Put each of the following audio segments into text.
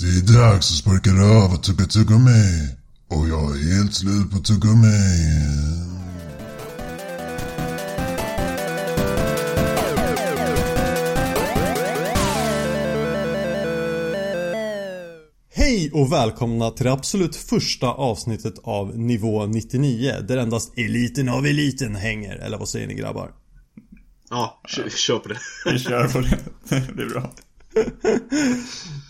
Det är dags att sparka röv och tugga tuggummi. Och jag är helt slut på tuggummi. Hej och välkomna till det absolut första avsnittet av nivå 99 där endast eliten av eliten hänger. Eller vad säger ni grabbar? Ja, kör, på det. Vi kör på det. Det är bra.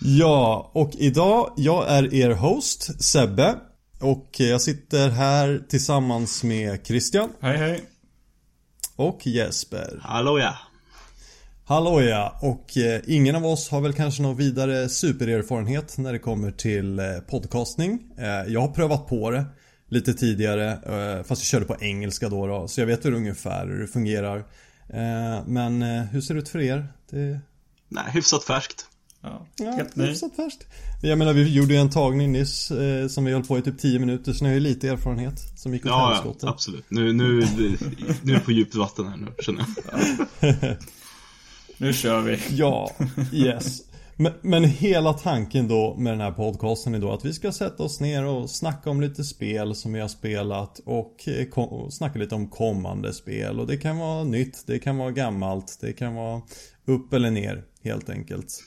Ja, och idag, jag är er host, Sebbe. Och jag sitter här tillsammans med Christian Hej hej. och Jesper. Hallå ja. Hallå ja, och eh, ingen av oss har väl kanske någon vidare supererfarenhet när det kommer till eh, podcasting. Eh, jag har prövat på det lite tidigare, fast jag körde på engelska då, då så jag vet hur ungefär hur det fungerar. Men hur ser det ut för er? Det, Nej, hyfsat färskt. Ja, ja, helt ny. hyfsat färskt. Jag menar, vi gjorde ju en tagning nyss eh, som vi höll på i typ 10 minuter, så ni har ju lite erfarenhet som gick åt Ja, ja, absolut. Nu, nu, nu är det på djupt vatten här nu, känner jag. Nu kör vi. Ja, yes. Men, men hela tanken då med den här podcasten är då att vi ska sätta oss ner och snacka om lite spel som vi har spelat och, eh, snacka lite om kommande spel. Och det kan vara nytt, det kan vara gammalt, det kan vara upp eller ner helt enkelt.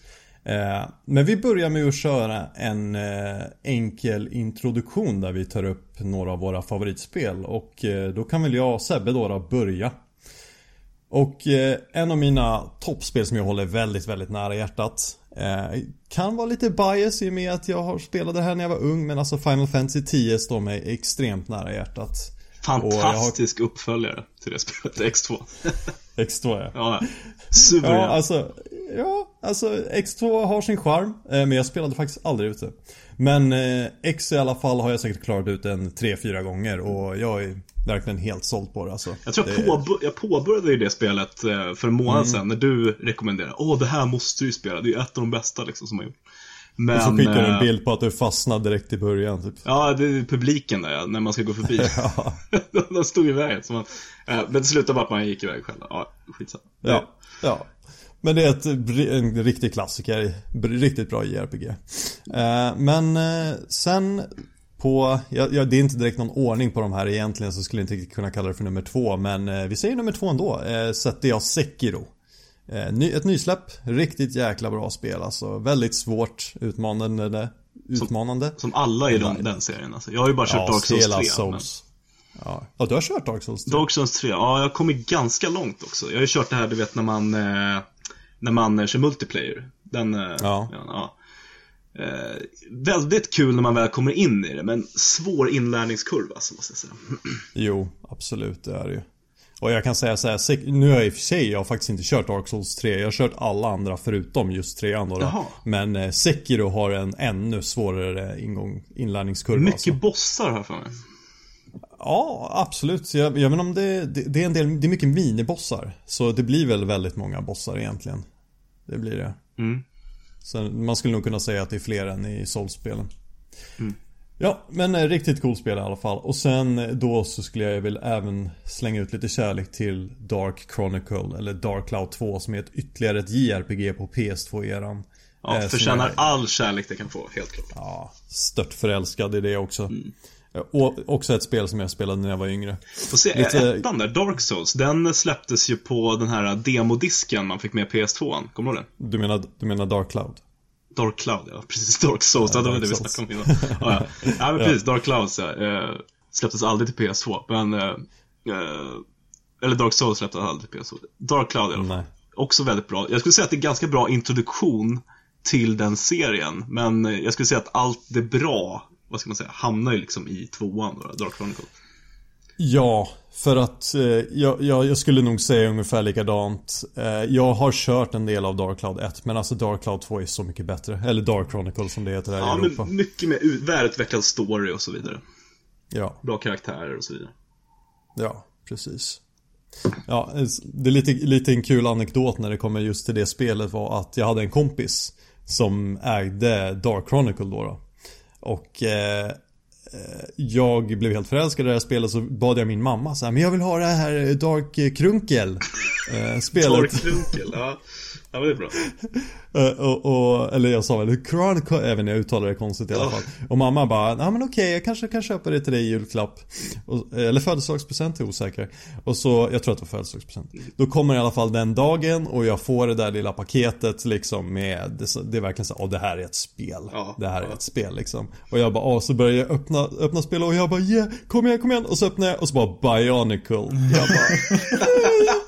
Eh, men vi börjar med att köra en eh, enkel introduktion där vi tar upp några av våra favoritspel och eh, då kan väl jag och Sebbe då, börja. Och en av mina toppspel som jag håller väldigt, väldigt nära hjärtat Kan vara lite bias i och med att jag har spelat det här när jag var ung men alltså Final Fantasy 10 står mig extremt nära hjärtat Fantastisk uppföljare till det spelet, X2. X2 ja. Ja, Ja, suverän. alltså, ja, alltså X2 har sin charm, eh, men jag spelade faktiskt aldrig ute. Men eh, X i alla fall har jag säkert klarat ut en 3-4 gånger och jag är verkligen helt såld på det alltså. Jag tror jag, Det- påbör- jag påbörjade ju det spelet eh, för en månad Mm. sedan när du rekommenderade Åh, det här måste du ju spela, det är ett av de bästa liksom som har gjort. Men... Och så skickar du en bild på att du fastnade direkt i början typ. Ja, det är publiken där när man ska gå förbi. Ja. De stod i vägen. Så man, men det slutade bara att man gick iväg själv. Ja, skitsamma. Ja, ja. Men det är ett, en riktig klassiker, riktigt bra JRPG. Eh, men eh, sen på, ja, det är inte direkt någon ordning på de här egentligen så skulle jag inte kunna kalla det för nummer två men eh, vi säger nummer två ändå. Sätter jag Sekiro. Ett nysläpp, riktigt jäkla bra spel alltså. Väldigt svårt, utmanande. Utmanande. Som alla i den, den serien alltså. Jag har ju bara kört ja, Dark Souls hela 3. Souls. Ja. ja, du har kört Dark Souls 3? Men Dark Souls 3, ja jag har kommit ganska långt också. Jag har ju kört det här du vet när man, eh, när man kör multiplayer. Den, eh, Ja. ja. Eh, väldigt kul när man väl kommer in i det, men svår inlärningskurva alltså, måste jag säga. Jo, absolut det är det ju. Och jag kan säga så här, nu har jag i och för sig jag har faktiskt inte kört Dark Souls 3. Jag har kört alla andra förutom just 3 då. Jaha. Men eh, Sekiro har en ännu svårare ingång, inlärningskurva. Mycket alltså. bossar här för mig. Ja, absolut. Jag, jag inte om det, det, det är en del, det är mycket minibossar. Så det blir väl väldigt många bossar egentligen. Det blir det. Mm. Så man skulle nog kunna säga att det är fler än i Souls-spelen. Mm. Ja, men eh, riktigt cool spel i alla fall. Och sen eh, då så skulle jag väl även slänga ut lite kärlek till Dark Chronicle, eller Dark Cloud 2 som är ett ytterligare ett JRPG på PS2-eran. Ja, Eh, förtjänar är- all kärlek det kan få, helt klart. Ja, stört förälskad i det också. Mm. Eh, Och också ett spel som jag spelade när jag var yngre. Får se, Lite- ettan där, Dark Souls, den släpptes ju på den här demodisken man fick med PS2. Kommer du ihåg det? Du menar, du menar Dark Cloud? Dark Cloud, ja. Precis, Dark Souls, Ja, det var det vi snackade om innan. Ja, ja. ja men precis, Dark Clouds, ja. Eh, släpptes aldrig till PS2, men... Eh, eh, eller Dark Souls släpptes aldrig till PS2. Dark Cloud i alla fall. Nej. Också väldigt bra. Jag skulle säga att det är ganska bra introduktion till den serien, men jag skulle säga att allt det bra, vad ska man säga, hamnar ju liksom i tvåan då, Dark Chronicle. Ja, för att eh, jag, jag, skulle nog säga ungefär likadant. Eh, jag har kört en del av Dark Cloud 1 men alltså Dark Cloud 2 är så mycket bättre. Eller Dark Chronicle som det heter här Ja, i Europa. men mycket mer ut- välutvecklad story och så vidare. Ja, Bra karaktärer och så vidare. ja, precis. Ja, det är lite, lite en kul anekdot när det kommer just till det spelet var att jag hade en kompis som ägde Dark Chronicle då. då. Och eh, eh, jag blev helt förälskad i det här spelet så bad jag min mamma så här, men jag vill ha det här Dark Krunkel eh, spelet. Dark Krunkel, ja. Ja, men det är bra. Eh, och, och, eller jag sa väl Chronicle, även jag uttalar det konstigt i alla fall. Och mamma bara, ja men okej jag kanske kan köpa det till dig i julklapp. Och, eller födelsedagspresent, är osäker. Och så, jag tror att det var födelsedagspresent. Då kommer i alla fall den dagen och jag får det där lilla paketet liksom med, det, det är verkligen så, åh det här är ett spel. Ja, det här är ja. ett spel liksom. Och jag bara, åh så börjar jag öppna, öppna spel och jag bara, yeah, kom igen, kom igen. Och så öppnar jag och så bara Bionicle. Jag bara,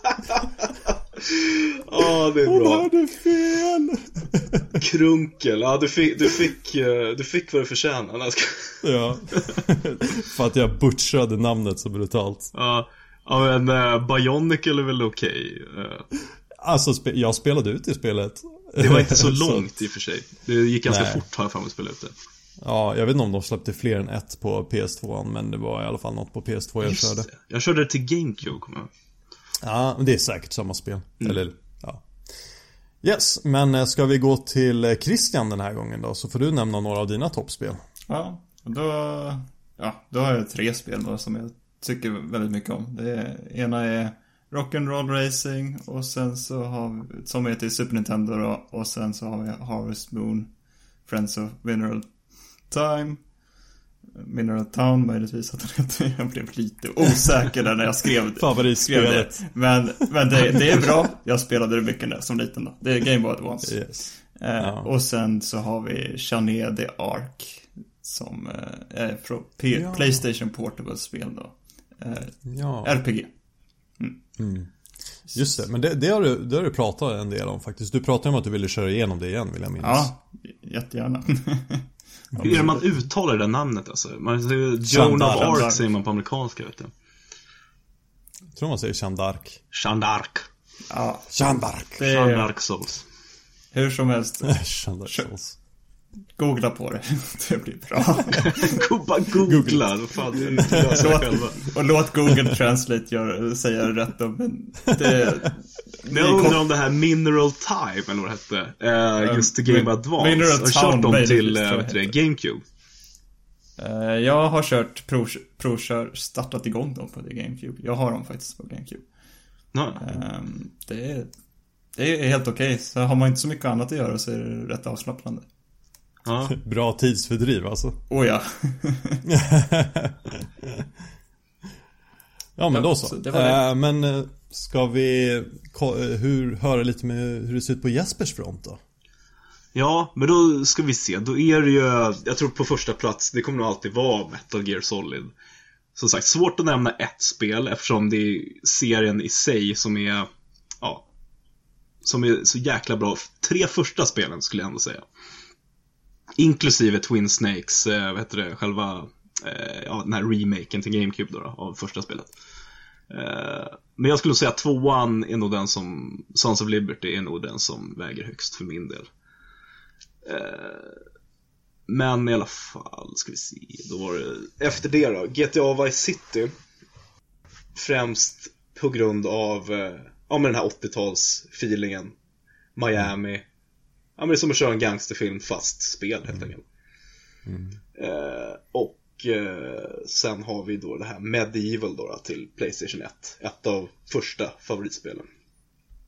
Ja, det är hon bra. hade fel. Krunkel. Ja, du fick, du fick, eh, du fick vad du förtjänade. Ja. För att jag butchade namnet så brutalt. Ja, ja men uh, Bionicle är väl okej. Eh, Alltså, spe- jag spelade ut i spelet. det var inte så långt i och för sig. Det gick ganska Nej. fort har jag för mig att spela ut det. Ja, jag vet inte om de släppte fler än ett på PS2, men det var i alla fall något på PS2 jag körde. Just det. Jag körde det till GameCube, kommer jag. Ja, det är säkert samma spel. Mm. Eller, ja. Yes, men eh, ska vi gå till eh, Christian den här gången då? Så får du nämna några av dina toppspel. Ja, då, ja, då har jag tre spel då som jag tycker väldigt mycket om. Det ena är Rock'n'Roll Racing och sen så har vi, som till Super Nintendo då, och sen så har vi Harvest Moon, Friends of Mineral Time, Mineral Town möjligtvis att den heter. Jag blev lite osäker där när jag skrev, skrev det. Men, men det, det är bra. Jag spelade det mycket när, som liten då. Det är Game Boy Advance. Yes. Eh, Ja. Och sen så har vi Chané the Ark. Som eh, är från P- Ja. Playstation Portable-spel då. Eh, Ja, RPG. just det. Men det, det, har du, det har du pratat en del om faktiskt. Du pratade om att du ville köra igenom det igen, vill jag minnas. Ja, jättegärna. Hur är det man uttalar det där namnet alltså? Man säger Joan of Arc säger man på amerikanska, vet du. Jag tror man säger. Jeanne d'Arc. ja, är, d'Arc Souls. hur som helst, Jeanne d'Arc. Googla på det. Det blir bra. Bara googla, fan, det är inte lösa låt, själva. och låt Google Translate gör, säga rätt då, men det... Jag undrar om det här Mineral Time, eller vad det hette, eh, just till Game Min- Advance. Mineral Har Town, kört dem till tror eh, heter. GameCube? Eh, jag har kört, prov, provkör, startat igång dem på det GameCube. Jag har dem faktiskt på GameCube. Ja. Ehm, det, är, det är helt okej. Så har man inte så mycket annat att göra så är det rätt avslappnande. Ja. Bra tidsfördriv alltså. Oh ja. Ja men Ja, då så. så det det. Eh, men eh, ska vi eh, hur, höra lite med hur det ser ut på Jespers front då? Ja, men då ska vi se. Då är det ju, jag tror på första plats, det kommer nog alltid vara Metal Gear Solid. Som sagt, svårt att nämna ett spel eftersom det är serien i sig som är, ja, som är så jäkla bra. Tre första spelen skulle jag ändå säga. Inklusive Twin Snakes, eh, vad heter det, själva, eh, ja, den här remaken till GameCube då, då av första spelet. Eh, men jag skulle säga att tvåan är nog den som, Sons of Liberty är nog den som väger högst för min del. Eh, men i alla fall, ska vi se. Då var det, efter det då, GTA Vice City. Främst på grund av, eh, ja men den här 80-tals-feelingen. Miami. Ja men det är som att köra en gangsterfilm fast spel helt enkelt. Eh, och eh, sen har vi då det här Medieval då, då till Playstation 1. Ett av första favoritspelen.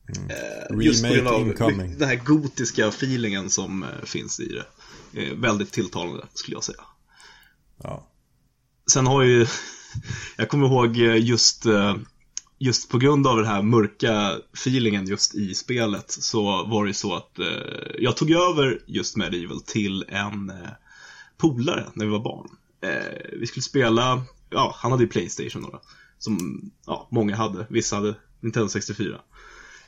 Eh, just på grund av incoming. den här gotiska feelingen som eh, finns i det. Eh, väldigt tilltalande skulle jag säga. Ja. Sen har ju, jag kommer ihåg eh, just, just på grund av den här mörka feelingen just i spelet så var det ju så att eh, jag tog över just Medieval till en eh, polare när vi var barn. Eh, vi skulle spela, ja, han hade ju Playstation då, som ja, många hade, vissa hade Nintendo 64.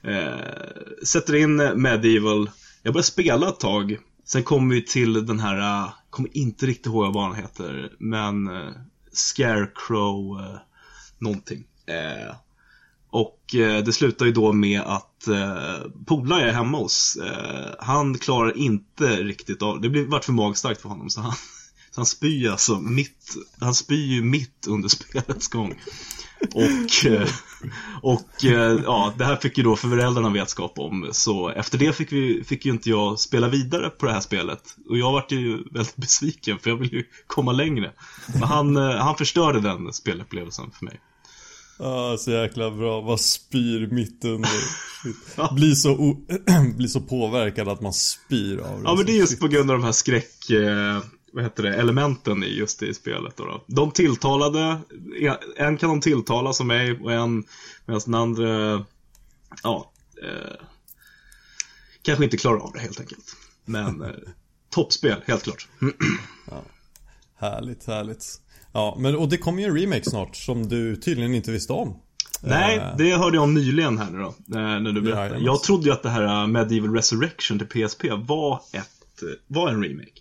Eh, sätter in Medieval, jag börjar spela ett tag, sen kommer vi till den här, eh, kommer inte riktigt ihåg vad han heter, men eh, Scarecrow eh, någonting. Eh, och eh, det slutar ju då med att eh, polare är hemma hos. Eh, han klarar inte riktigt av, det blir vart för magstarkt för honom så han, så han spyr alltså mitt, han spyr ju mitt under spelets gång. Och, eh, och eh, ja, det här fick ju då föräldrarna vetskap om. Så efter det fick, vi, fick ju inte jag spela vidare på det här spelet. Och jag vart ju väldigt besviken för jag ville ju komma längre. Men han, han förstörde den spelupplevelsen för mig. Ja, så jäkla bra. Man spyr mitt under. Blir så, blir så påverkad att man spyr av det. Ja, men det är just på grund av de här skräck... Eh, vad heter det? Elementen i just det spelet då. då. De tilltalade, en kan de tilltala som mig och en, medan den andra, ja, eh, kanske inte klarar av det helt enkelt. Men eh, toppspel, helt klart. Härligt, härligt. Ja, men och det kommer ju en remake snart som du tydligen inte visste om. Nej, Eh, det hörde jag om nyligen här nu då, eh, när du berättade. Jag trodde ju att det här eh, Medieval Resurrection till PSP var ett, var en remake.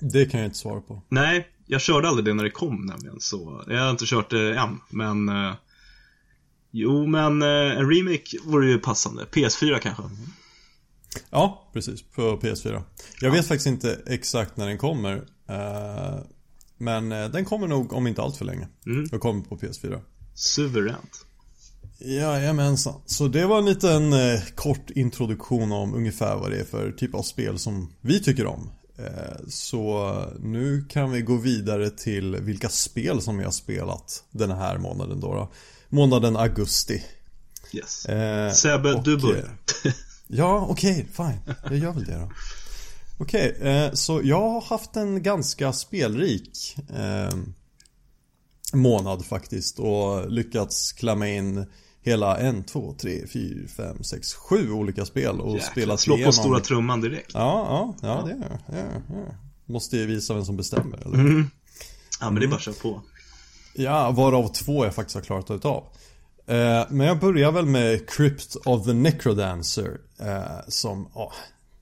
Det kan jag inte svara på. Nej, jag körde aldrig det när det kom nämligen, så jag har inte kört det än, men Jo, men en remake vore ju passande. PS4 kanske? Ja, precis. På PS4. Jag vet faktiskt inte exakt när den kommer. Eh, Men eh, den kommer nog om inte allt för länge. Mm. Den kommer på PS4. Suveränt. Jajamensan. Så det var en liten eh, kort introduktion om ungefär vad det är för typ av spel som vi tycker om. Eh, så nu kan vi gå vidare till vilka spel som vi har spelat den här månaden då. då. Månaden augusti. Yes. Eh, Sebbe, och, du eh, börjar. Ja, okej, fine. Jag gör väl det då. Okej, eh, så jag har haft en ganska spelrik eh, månad faktiskt och lyckats klämma in hela en, två, tre, fyra, fem, sex, sju olika spel och Jäklar, spelat Slå på igenom. stora trumman direkt. Ja, ja, ja, det är ja, ja. Måste ju visa vem som bestämmer, eller? Mm. Ja, men det är bara att köra på. Ja, varav två jag faktiskt har klarat utav. Eh, men jag börjar väl med Crypt of the Necrodancer. Som, ja,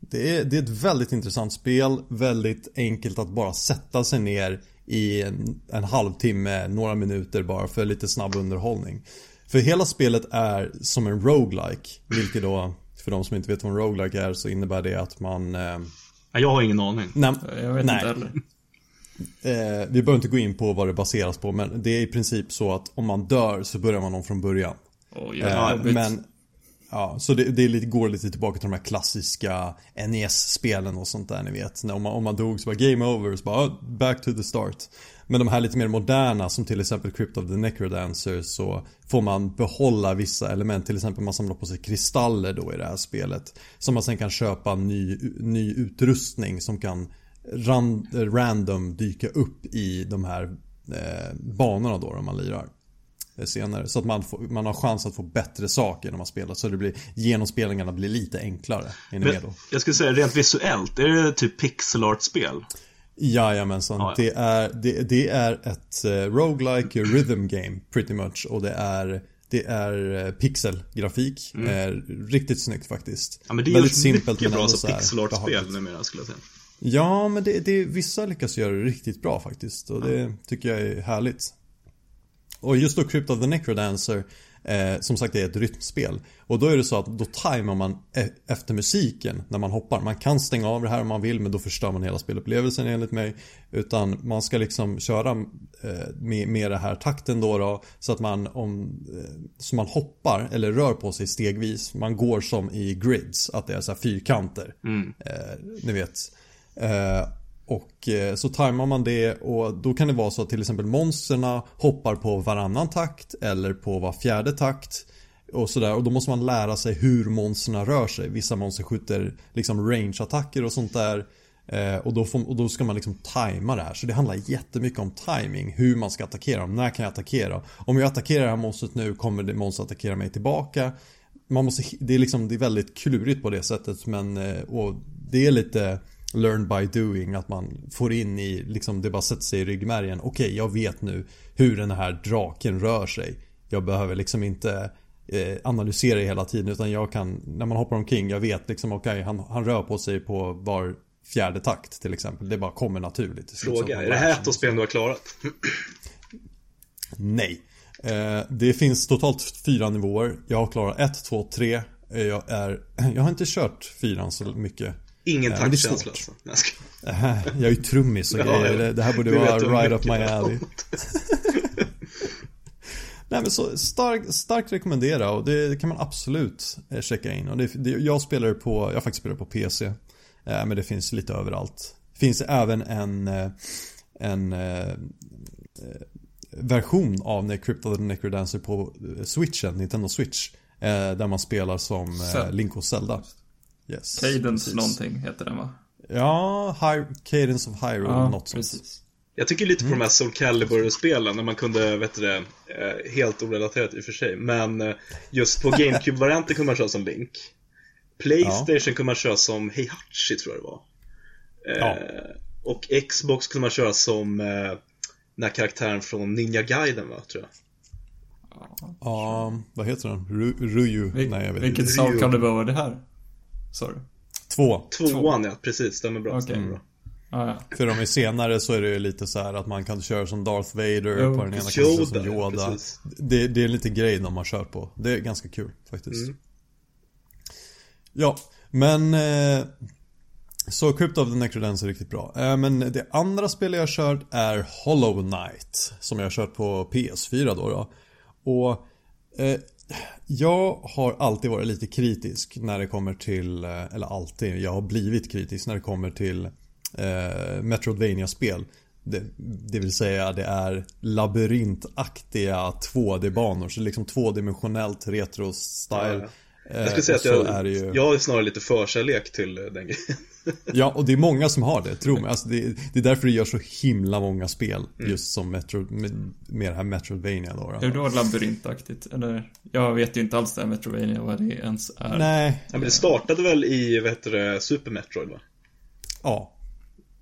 det, är, det är ett väldigt intressant spel. Väldigt enkelt att bara sätta sig ner i en, en halvtimme, några minuter bara för lite snabb underhållning. För hela spelet är som en roguelike. Vilket då, för de som inte vet vad en roguelike är så innebär det att man... Eh, Ja, jag har ingen aning. nej, Jag vet nej. inte heller. Eh, vi behöver inte gå in på vad det baseras på men det är i princip så att om man dör så börjar man om från början. Åh, Eh, jävla jobbigt. men Ja, så det, det är lite, går lite tillbaka till de här klassiska NES-spelen och sånt där ni vet. När om, man, om man dog så bara game over, så bara ah, back to the start. Men de här lite mer moderna som till exempel Crypt of the Necrodancer så får man behålla vissa element. Till exempel man samlar på sig kristaller då i det här spelet. Som man sen kan köpa ny, ny utrustning som kan ran, random dyka upp i de här eh, banorna då om man lirar senare. Så att man, får, man har chans att få bättre saker när man spelar. Så det blir, genomspelningarna blir lite enklare. Är ni med då? jag skulle säga rent visuellt, är det typ pixel art-spel? Jajamensan. Ja, ja. Det, är, det, det är ett uh, roguelike rhythm game pretty much. Och det är, det är eh, pixelgrafik. Eh, riktigt snyggt faktiskt. Mm. Ja, men det Väldigt simpelt, mycket bra så så här pixel art-spel behagligt. numera skulle jag säga. Ja, men det, det, vissa lyckas göra det riktigt bra faktiskt. Och det tycker jag är härligt. Och just då Crypt of the Necrodancer eh, Som sagt det är ett rytmspel. Och då är det så att då tajmar man e- efter musiken när man hoppar. Man kan stänga av det här om man vill men då förstör man hela spelupplevelsen enligt mig. Utan man ska liksom köra eh, med, med det här takten då, då Så att man om eh, Så man hoppar eller rör på sig stegvis. Man går som i grids Att det är så här fyrkanter. Eh, Ni vet. Eh, och eh, så tajmar man det och då kan det vara så att till exempel monsterna hoppar på varannan takt eller på var fjärde takt. Och sådär och då måste man lära sig hur monsterna rör sig. Vissa monster skjuter liksom range-attacker och sånt där. Eh, och, då får, och då ska man liksom tajma det här. Så det handlar jättemycket om timing. Hur man ska attackera dem. När kan jag attackera? Om jag attackerar det här monstret nu kommer det monstret attackera mig tillbaka. Man måste, det är liksom, det är väldigt klurigt på det sättet men eh, och det är lite learn by doing att man får in i, liksom det bara sätter sig i ryggmärgen. Okej, jag vet nu hur den här draken rör sig. Jag behöver liksom inte eh, analysera hela tiden utan jag kan, när man hoppar omkring, jag vet liksom okej, han, han rör på sig på var fjärde takt till exempel. Det bara kommer naturligt. Fråga, är det här ett av spelen du har klarat? Nej. Eh, det finns totalt fyra nivåer. Jag har klarat ett, två, tre. Eh, Jag, är, jag har inte kört fyran så mycket. Ingen Ja, det taktkänsla alltså. Jag Eh, Jag är ju trummis och Ja, grejer. Det, det här borde vara right up my det alley. Nej men så stark, starkt rekommendera och det kan man absolut eh, checka in. Och det, det, jag spelar på, jag har faktiskt spelar på PC. Eh, men det finns lite överallt. Finns även en, eh, en eh, version av Ne- Crypt of the Necrodancer på eh, switchen, Nintendo Switch. Eh, där man spelar som eh. Link och Zelda. Yes. Cadence precis. någonting heter den va? Ja, Hy- Cadence of Hyrule, något sånt. precis. Jag tycker lite Mm. på de här Soul Calibur-spelen när man kunde, vet du det, eh, helt orelaterat i och för sig, men eh, just på GameCube-varianten kunde man köra som Link. Playstation kunde man köra som Heihachi tror jag det var. Ja. Eh, och Xbox kunde man köra som eh, den här karaktären från Ninja Gaiden va, tror jag. Ja, vad heter den? Ru- Ruju? Vil- Nej, jag vet vilket inte. Sak kan det vara det här? Sorry. Två. Tvåan ja, precis, stämmer bra. Okej. Stämmer bra. Ah, ja. För de är senare så är det ju lite så här att man kan köra som Darth Vader Jo, på den ena köra som Yoda, Yoda. Det, det är lite grej de har kört på. Det är ganska kul faktiskt. Mm. Ja, men eh, så Crypt of the Necrodancer är riktigt bra. Eh, men det andra spelet jag har kört är Hollow Knight som jag har kört på PS4 då. då. Och eh, jag har alltid varit lite kritisk när det kommer till, eh, eller alltid, jag har blivit kritisk när det kommer till eh, Metroidvania-spel. Det, det vill säga det är labyrintaktiga 2D-banor, så liksom tvådimensionellt retro-style. Jag skulle säga Eh, att jag, är det ju... jag har snarare lite förkärlek till eh, den grejen. Ja, och det är många som har det, tro mig. Alltså det, det är därför det gör så himla många spel. Mm. Just som Metro, med, med det här Metroidvania då. Hur då. då labyrintaktigt? Eller, jag vet ju inte alls det här Metrovania, vad det ens är. Nej. Ja, men det startade väl i, vad heter det, Super Metroid va? Ja.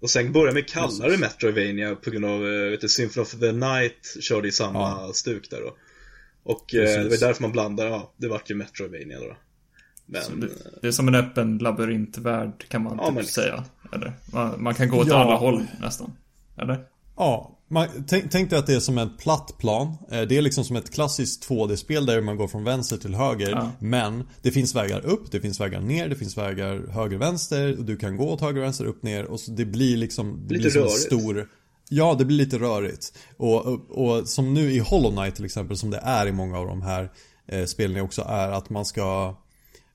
Och sen började med kalla det Metroidvania på grund av, eh, vet du, Symphony of the Night körde i samma Ja. stuk där då. Och eh, det var därför man blandade, ja, det vart ju Metroidvania då. Men, Det, det är som en öppen labyrintvärld kan man Ja, typ men säga. Eller? Man, man kan gå åt Ja. alla håll nästan. Eller? Ja, man, tänk, tänk dig att det är som en platt plan. Eh, Det är liksom som ett klassiskt 2D-spel där man går från vänster till höger. Ja. Men det finns vägar upp, det finns vägar ner, det finns vägar höger, vänster. Och du kan gå åt höger, vänster, upp, ner. Och så det blir liksom... Det Lite blir som en rörigt. stor... Ja, det blir lite rörigt. Och, och, och som nu i Hollow Knight till exempel, som det är i många av de här eh, spelen också, är att man ska...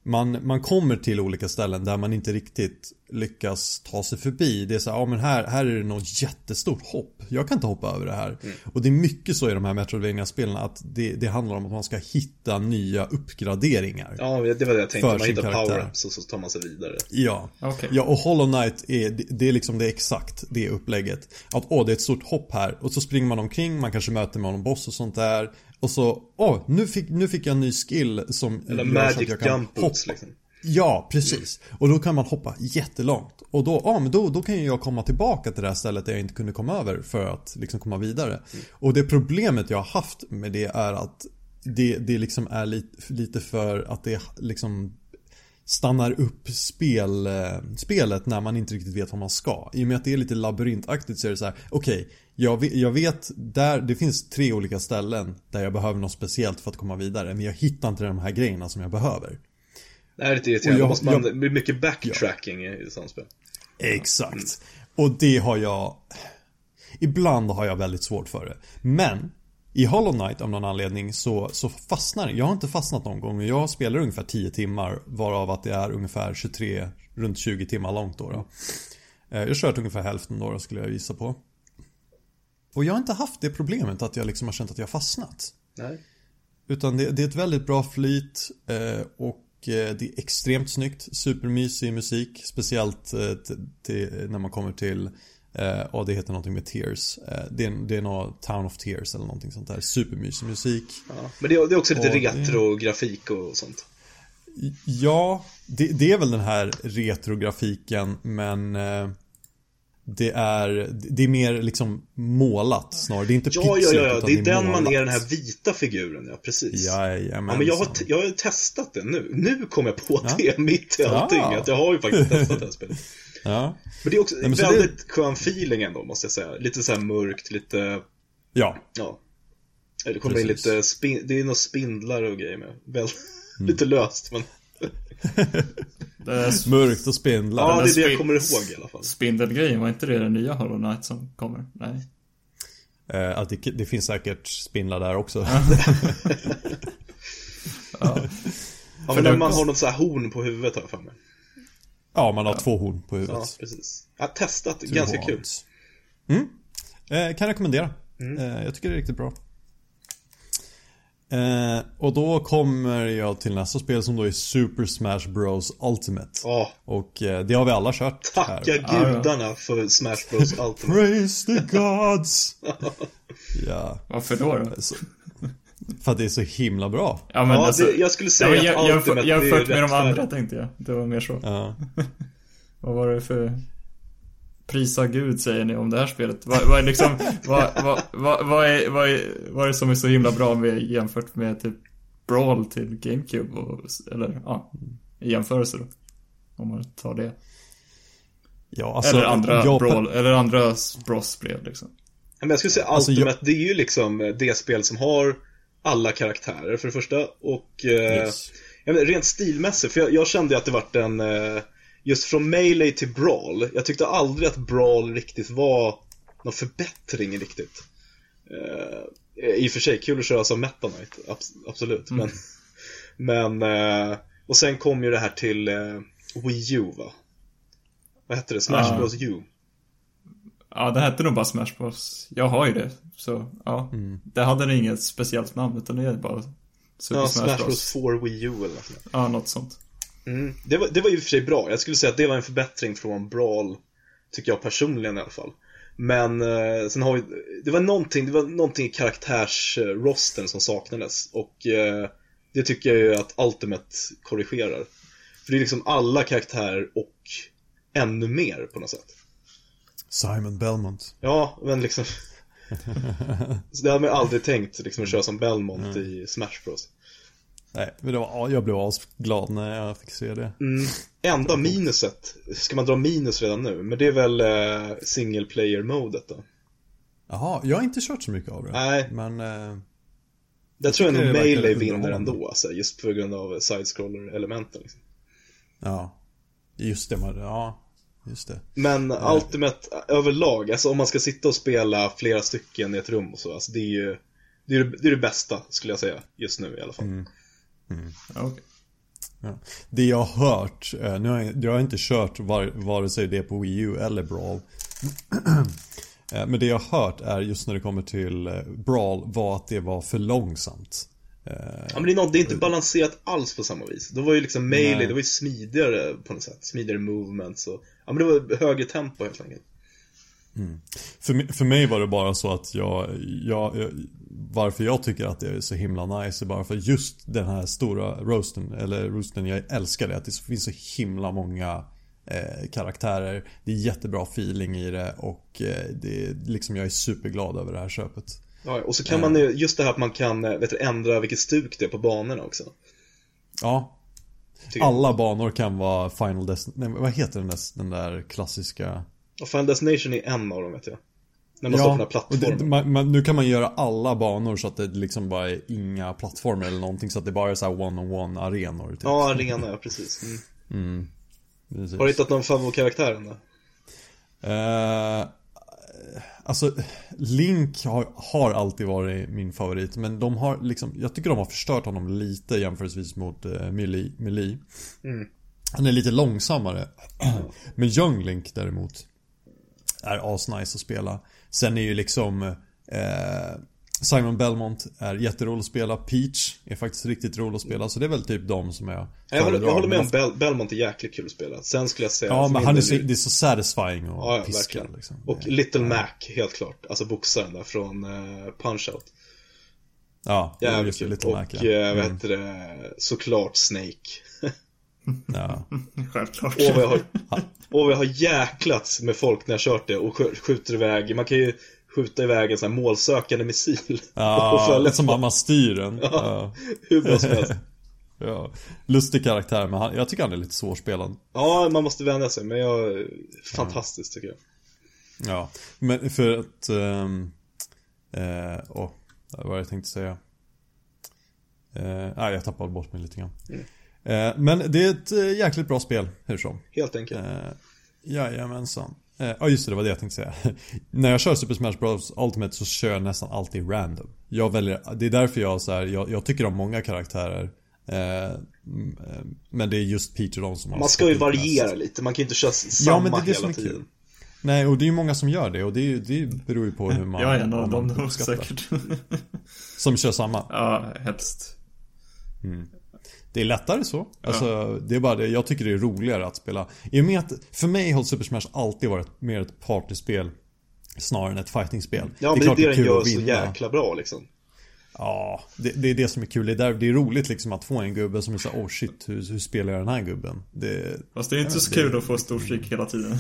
Man, man kommer till olika ställen där man inte riktigt lyckas ta sig förbi. Det är så här, ja men här, här är det något jättestort hopp. Jag kan inte hoppa över det här. Och det är mycket så i de här Metroidvania-spelen att det, det handlar om att man ska hitta nya uppgraderingar. ja, det var det jag tänkte. Man hittar karaktär. power-ups och så tar man sig vidare. Ja. Okej. ja, och Hollow Knight är, det, det är liksom det exakt det upplägget. Att åh, det är ett stort hopp här. Och så springer man omkring, man kanske möter någon boss och sånt där. Och så, åh, nu fick, nu fick jag en ny skill som Eller gör så att magic jag kan jump hoppa. liksom. Ja, precis. Och då kan man hoppa jättelångt. Och då, ja men då, då kan ju jag komma tillbaka till det här stället där jag inte kunde komma över för att liksom komma vidare. Och det problemet jag har haft med det är att det, det liksom är lite, lite för att det liksom stannar upp spel, eh, spelet när man inte riktigt vet vad man ska. I och med att det är lite labyrintaktigt så är det så här: okej, jag, vet, jag vet där, det finns tre olika ställen där jag behöver något speciellt för att komma vidare. Men jag hittar inte de här grejerna som jag behöver. Det här är lite irriterande. Jag- Då måste man, jag- det blir mycket backtracking i sånt spel. Exakt. Och det har jag... Ibland har jag väldigt svårt för det. Men i Hollow Knight av någon anledning så, så fastnar. Jag har inte fastnat någon gång. Jag spelar ungefär 10 timmar varav att det är ungefär 23, runt 20 timmar långt då. då. Eh, Jag har kört ungefär hälften då, skulle jag gissa på. Och jag har inte haft det problemet att jag liksom har känt att jag har fastnat. Nej. Utan det, det är ett väldigt bra flyt eh, och eh, det är extremt snyggt. Supermysig musik. Speciellt till, när man kommer till, eh, ja det heter någonting med Tears. Eh, det, är, det är nog Town of Tears eller någonting sånt där. Supermysig musik. Ja. Men det är, det är också lite Och retro-grafik och sånt. Ja, det, det är väl den här retrografiken men eh, det är, det är mer liksom målat snarare. Det är inte Ja, ja, pixligt, ja, ja. utan det är den man målat. är, den här vita figuren, ja precis. Jajamensan. Ja, men jag har, jag har testat det nu. Nu kom jag på Ja. det mitt i allting. Ja. Att jag har ju faktiskt testat det här spelet. Ja, Men det är också Nej, väldigt skön feeling ändå, måste jag säga. Lite så här mörkt, lite, ja. ja. Det kommer in lite, spin, det är några spindlar och grejer med. Väl, Mm. lite löst, men. Det är Mörkt och spindlar. Ja, det är det jag kommer ihåg i alla fall. Spindelgrejen, var inte det den nya Hollow Knight som kommer? Nej. Eh, att det, det finns säkert spindlar där också. Ja. Ja, För men när det- man har något så här horn på huvudet har jag för mig. Ja, man har två horn på Ja, huvudet. precis. Jag har testat, Two ganska kul. horns. Mm. Eh, kan rekommendera. Eh, jag tycker det är riktigt bra. Eh, och då kommer jag till nästa spel som då är Super Smash Bros Ultimate. Ja, Och eh, det har vi alla kört tacka här. gudarna för Smash Bros Ultimate. Praise the gods! ja, Varför då? då? så, för att det är så himla bra. Ja, men Ja, alltså, det, jag skulle ja, säga men jag, att jag, Ultimate jag, jämfört med de andra tänkte jag. Det var mer så. Ja. Vad var det för Prisa Gud säger ni om det här spelet? Vad, vad är liksom, vad, vad, vad, vad, är, vad, är, vad är det som är så himla bra med jämfört med typ Brawl till GameCube och, eller ja, i jämförelse då? Om man tar det. Ja, alltså, eller andra jag- Brawl, eller andra Bros-spel liksom. Men jag skulle säga Alltså, Ultimate, det är ju liksom det spel som har alla karaktärer för det första. Och eh, Yes. rent stilmässigt, för jag, jag kände att det vart en, eh, just från Melee till Brawl, jag tyckte aldrig att Brawl riktigt var någon förbättring riktigt. Eh, I och för sig, kul att köra som Meta Knight, abs- absolut. Men, men eh, och sen kom ju det här till eh, Wii U va? Vad hette det? Smash Ja. Bros U? Ja, det hette nog bara Smash Bros. Jag har ju det, så ja. Det hade det inget speciellt namn, utan det är bara Super Ja, Smash, Smash Bros. Bros 4 Wii U eller något sånt. Ja, något sånt. Mm. Det, var, det var och för sig bra. Jag skulle säga att det var en förbättring från Brawl, tycker jag personligen i alla fall. Men eh, sen har vi, det var någonting, det var någonting i karaktärsrosten som saknades och eh, det tycker jag ju att Ultimate korrigerar. För det är liksom alla karaktärer och ännu mer på något sätt. Simon Belmont. Ja, men liksom Så det hade ju aldrig tänkt liksom att köra som Belmont i Smash Bros. Nej, men det var, ja, jag blev asglad när jag fick se det. Mm. Enda minuset, ska man dra minus redan nu? Men det är väl eh, single player-modet då? Jaha, jag har inte kört så mycket av det. Nej. Men, eh, Där tror jag nog Melee vinner ändå, alltså, just på grund av side-scroller-elementen. Liksom. ja. Just det, man, ja. Just det. Men Ultimate överlag, alltså om man ska sitta och spela flera stycken i ett rum och så, alltså det är ju det, är det, det, är det bästa, skulle jag säga, just nu i alla fall. Mm. Ja, okej. Ja. Det jag har hört, eh, nu har jag, jag har inte kört var, vare sig det på Wii U eller Brawl. Eh, Men det jag har hört är just när det kommer till eh, Brawl var att det var för långsamt. Eh, Ja men det är, något, det är inte balanserat alls på samma vis. Då var ju liksom Melee, Nej. det var ju smidigare på något sätt, smidigare movements och Ja men det var högre tempo helt enkelt. För, mi- för mig var det bara så att jag, jag, jag Varför jag tycker att det är så himla nice är bara för just den här stora roasten Eller roasten, jag älskar det att det finns så himla många eh, Karaktärer Det är jättebra feeling i det och eh, det är liksom jag är superglad över det här köpet Ja, och så kan man ju, just det här att man kan eh, vet du, ändra vilket stuk det är på banorna också. Ja. Alla banor kan vara Final Destination, vad heter den där, den där klassiska Och Final Destination är en av dem vet jag. När man står på den här och det, plattformen. man, man, nu kan man göra alla banor så att det liksom bara är inga plattformar eller någonting så att det bara är så här one-on-one arenor typ. Ja, arena, ja precis. Mm. Precis. Har du hittat någon favoritkaraktär än då? Eh, alltså, Link har, har alltid varit min favorit men de har liksom, jag tycker de har förstört honom lite jämförelsevis mot Melee. Melee. Mm. Han är lite långsammare. men Young Link däremot är asnice att spela. Sen är ju liksom eh, Simon Belmont är jätterolig att spela. Peach är faktiskt riktigt rolig att spela. Så det är väl typ de som jag Jag håller, jag håller med om Bel Belmont är jäkligt kul att spela. Sen skulle jag säga Ja men han är så, det är så satisfying att Ja, ja, piska verkligen. liksom. Och Little Mac, helt klart. Alltså boxaren där från uh, Punch-Out. Ja, Jävligt just det, kul. Little Och Mac ja. eh, vad Mm, heter det, såklart Snake. ja. Självklart. Och jag har, och har jäklats med folk när jag kört det och sk- skjuter iväg, man kan ju skjuta iväg en sån här målsökande missil. Ja, som att man styr den. Ja. Hur bra som helst. ja. Lustig karaktär, men han, jag tycker han är lite svårspelad. Ja, man måste vänja sig, men jag, fantastiskt tycker jag. Ja, men för att... Um, eh, åh, vad var det jag tänkte säga? Eh, nej, jag tappade bort mig lite grann. Eh, men det är ett eh, jäkligt bra spel, hur som. Helt enkelt. Eh, jajamensan. Eh, Ja just det, det var det jag tänkte säga. När jag kör Super Smash Bros Ultimate så kör jag nästan alltid random. Jag väljer, det är därför jag så här, jag, jag tycker om många karaktärer. Eh, mm, eh, men det är just Peach och de som har Man ska ju ut mest. variera lite, man kan ju inte köra s- Ja, samma men det är det hela är kul. tiden. Nej, och det är ju många som gör det och det, det beror ju på hur man... Jag är en av vad dem man säkert. Som kör samma. ja, helst. Det är lättare så. Alltså, det är bara det. Jag tycker det är roligare att spela. I och med att, för mig har Super Smash alltid varit mer ett partyspel. Snarare än ett fightingspel. Ja, men det är det den gör så jäkla bra liksom. Ja, det, det är det som är kul. Det är, där, det är roligt liksom att få en gubbe som är så oh shit, hur, hur spelar jag den här gubben? Det, Fast det är inte så det- kul att få storstryk hela tiden.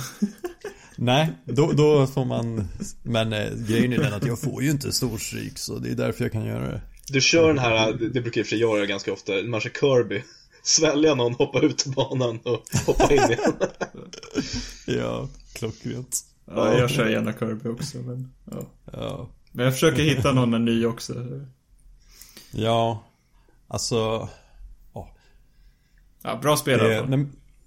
nej, då, då får man... Men eh, grejen är den att jag får ju inte storstryk så det är därför jag kan göra det. Du kör den här, det brukar jag i och för sig göra ganska ofta, man kör Kirby. Svälja någon, hoppa ut banan och hoppa in igen. Ja, klockrent. Ja, jag kör gärna Kirby också, men ja. Ja. Men jag försöker hitta någon ny också. Ja, alltså... Ja, bra spel i alla Det, fall.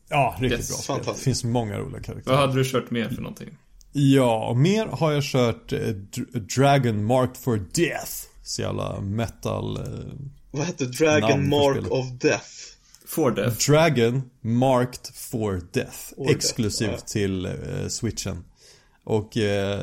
ja, riktigt Yes, bra spel. Det fantastiskt. finns många roliga karaktärer. Vad hade du kört mer för någonting? Ja, och mer har jag kört eh, Dr- Dragon Marked for Death. Så jävla metal... Eh, Vad hette Dragon Mark spelet. of Death? For Death. Dragon Marked for Death. For exklusivt Death, till eh, switchen. Och eh,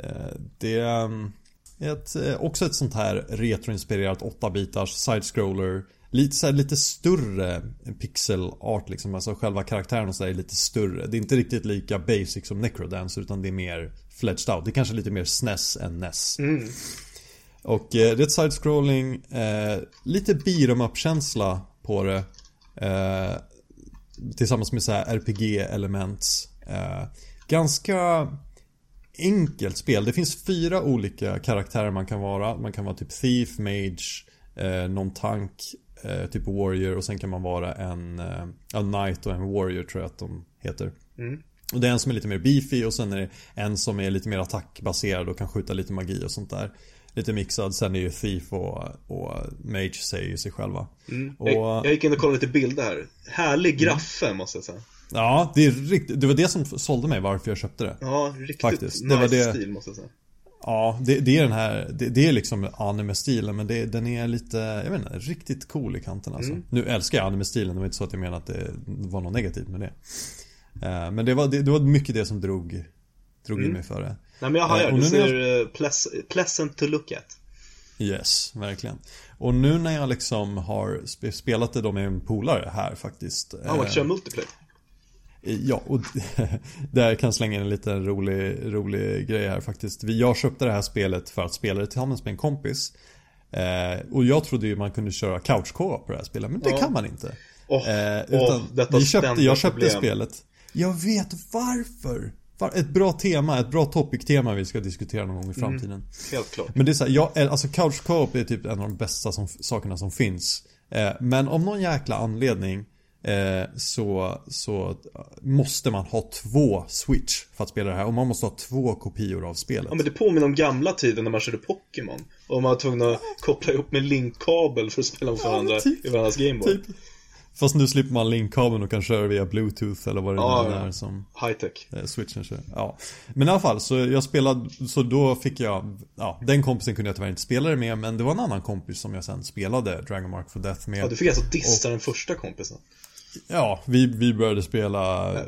eh, det är um, ett, eh, också ett sånt här retroinspirerat 8-bitars side-scroller. Lite, så här, lite större pixel art liksom. Alltså själva karaktären och så där är lite större. Det är inte riktigt lika basic som Necrodance utan det är mer fledged out. Det är kanske lite mer SNES än NES. Och eh, det är ett side-scrolling, eh, lite beat em up-känsla på det. Eh, tillsammans med så här RPG-element. Eh, ganska enkelt spel. Det finns fyra olika karaktärer man kan vara. Man kan vara typ Thief, Mage, eh, någon tank, eh, typ Warrior och sen kan man vara en, eh, en Knight och en Warrior tror jag att de heter. Och det är en som är lite mer beefy och sen är det en som är lite mer attackbaserad och kan skjuta lite magi och sånt där. Lite mixad. Sen är ju Thief och, och Mage säger ju sig själva. Och, Jag, jag gick in och kollade lite bilder här. Härlig graffe måste jag säga. Ja, det är riktigt. Det var det som sålde mig varför jag köpte det. Ja, riktigt Faktiskt, det nice var det- stil måste jag säga. Ja, det, det är den här, det, det är liksom anime-stilen men det, den är lite, jag vet inte, riktigt cool i kanten alltså. Nu älskar jag anime-stilen, det var inte så att jag menar att det var något negativt med det. Eh, Men det var, det, det var mycket det som drog, drog in mig för det. Nej men jag Eh, hajar, och det ser eh, pleas pleasant to look at. Yes, verkligen. Och nu när jag liksom har sp- spelat det då med en polare här faktiskt. Ja, eh, kan köra multiplayer. Ja, och där kan jag slänga in en liten rolig, rolig grej här faktiskt. Vi- Jag köpte det här spelet för att spela det tillsammans med en kompis. Eh, och jag trodde ju man kunde köra couch på det här spelet, men det Ja. kan man inte. Åh, Eh, utan detta vi köpte, jag köpte problem. spelet. Jag vet varför. Ett bra tema, ett bra topic-tema vi ska diskutera någon gång i framtiden. Helt klart. Men det är så här, jag, alltså couch co-op är typ en av de bästa som, sakerna som finns. Eh, men av någon jäkla anledning eh, så, så måste man ha två switch för att spela det här. Och man måste ha två kopior av spelet. Ja men det påminner om gamla tiden när man körde Pokémon. Och man var tvungen att koppla ihop med linkkabel för att spela mot Ja, varandra typ. i varandras Gameboy. Typ. Fast nu slipper man linkkabeln och kan köra via bluetooth eller vad det Ja, nu ja. är som High tech. eh, switchen kör. Ja. Men i alla fall, så jag spelade, så då fick jag, ja, den kompisen kunde jag tyvärr inte spela det med, men det var en annan kompis som jag sen spelade Dragon Mark for Death med. Ja, du fick alltså dissa den första kompisen. Ja, vi, vi började spela eh,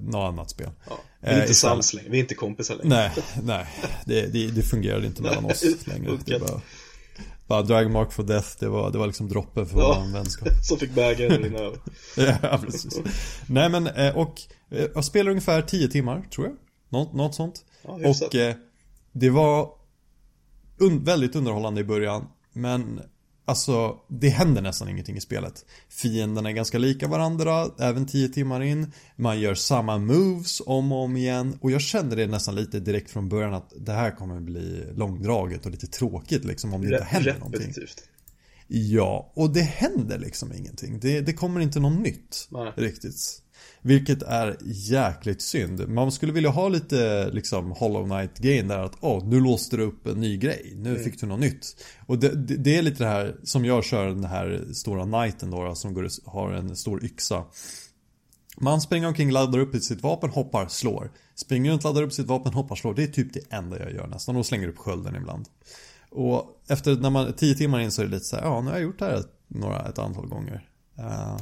något annat spel. Ja. Vi är inte Eh, istället. sams längre, vi är inte kompisar längre. Nej, nej. Det, det, det fungerade inte mellan oss längre. Det bara, bara Dragon Mark for Death, det var, det var liksom droppen för Ja. vår vänskap. Som fick bägaren att rinna över. ja, precis. Nej men, eh, och eh, jag spelade ungefär 10 timmar, tror jag. Något, något sånt. Ja, och eh, det var un väldigt underhållande i början. Men alltså, det händer nästan ingenting i spelet. Fienderna är ganska lika varandra, även 10 timmar in. Man gör samma moves om och om igen. Och jag kände det nästan lite direkt från början att det här kommer bli långdraget och lite tråkigt liksom om det inte händer någonting. repetitivt. Ja, och det händer liksom ingenting. Det, det kommer inte något nytt Nej. riktigt. Vilket är jäkligt synd. Man skulle vilja ha lite liksom Hollow Knight grejen där att åh, nu låste du upp en ny grej. Nu Mm. fick du något nytt. Och det, det, det är lite det här som jag kör den här stora knighten då, som går, har en stor yxa. Man springer omkring, laddar upp sitt vapen, hoppar, slår. Springer runt, laddar upp sitt vapen, hoppar, slår. Det är typ det enda jag gör nästan. Och slänger upp skölden ibland. Och efter när man, tio timmar in så är det lite så här, ja nu har jag gjort det här ett, några, ett antal gånger. Eh,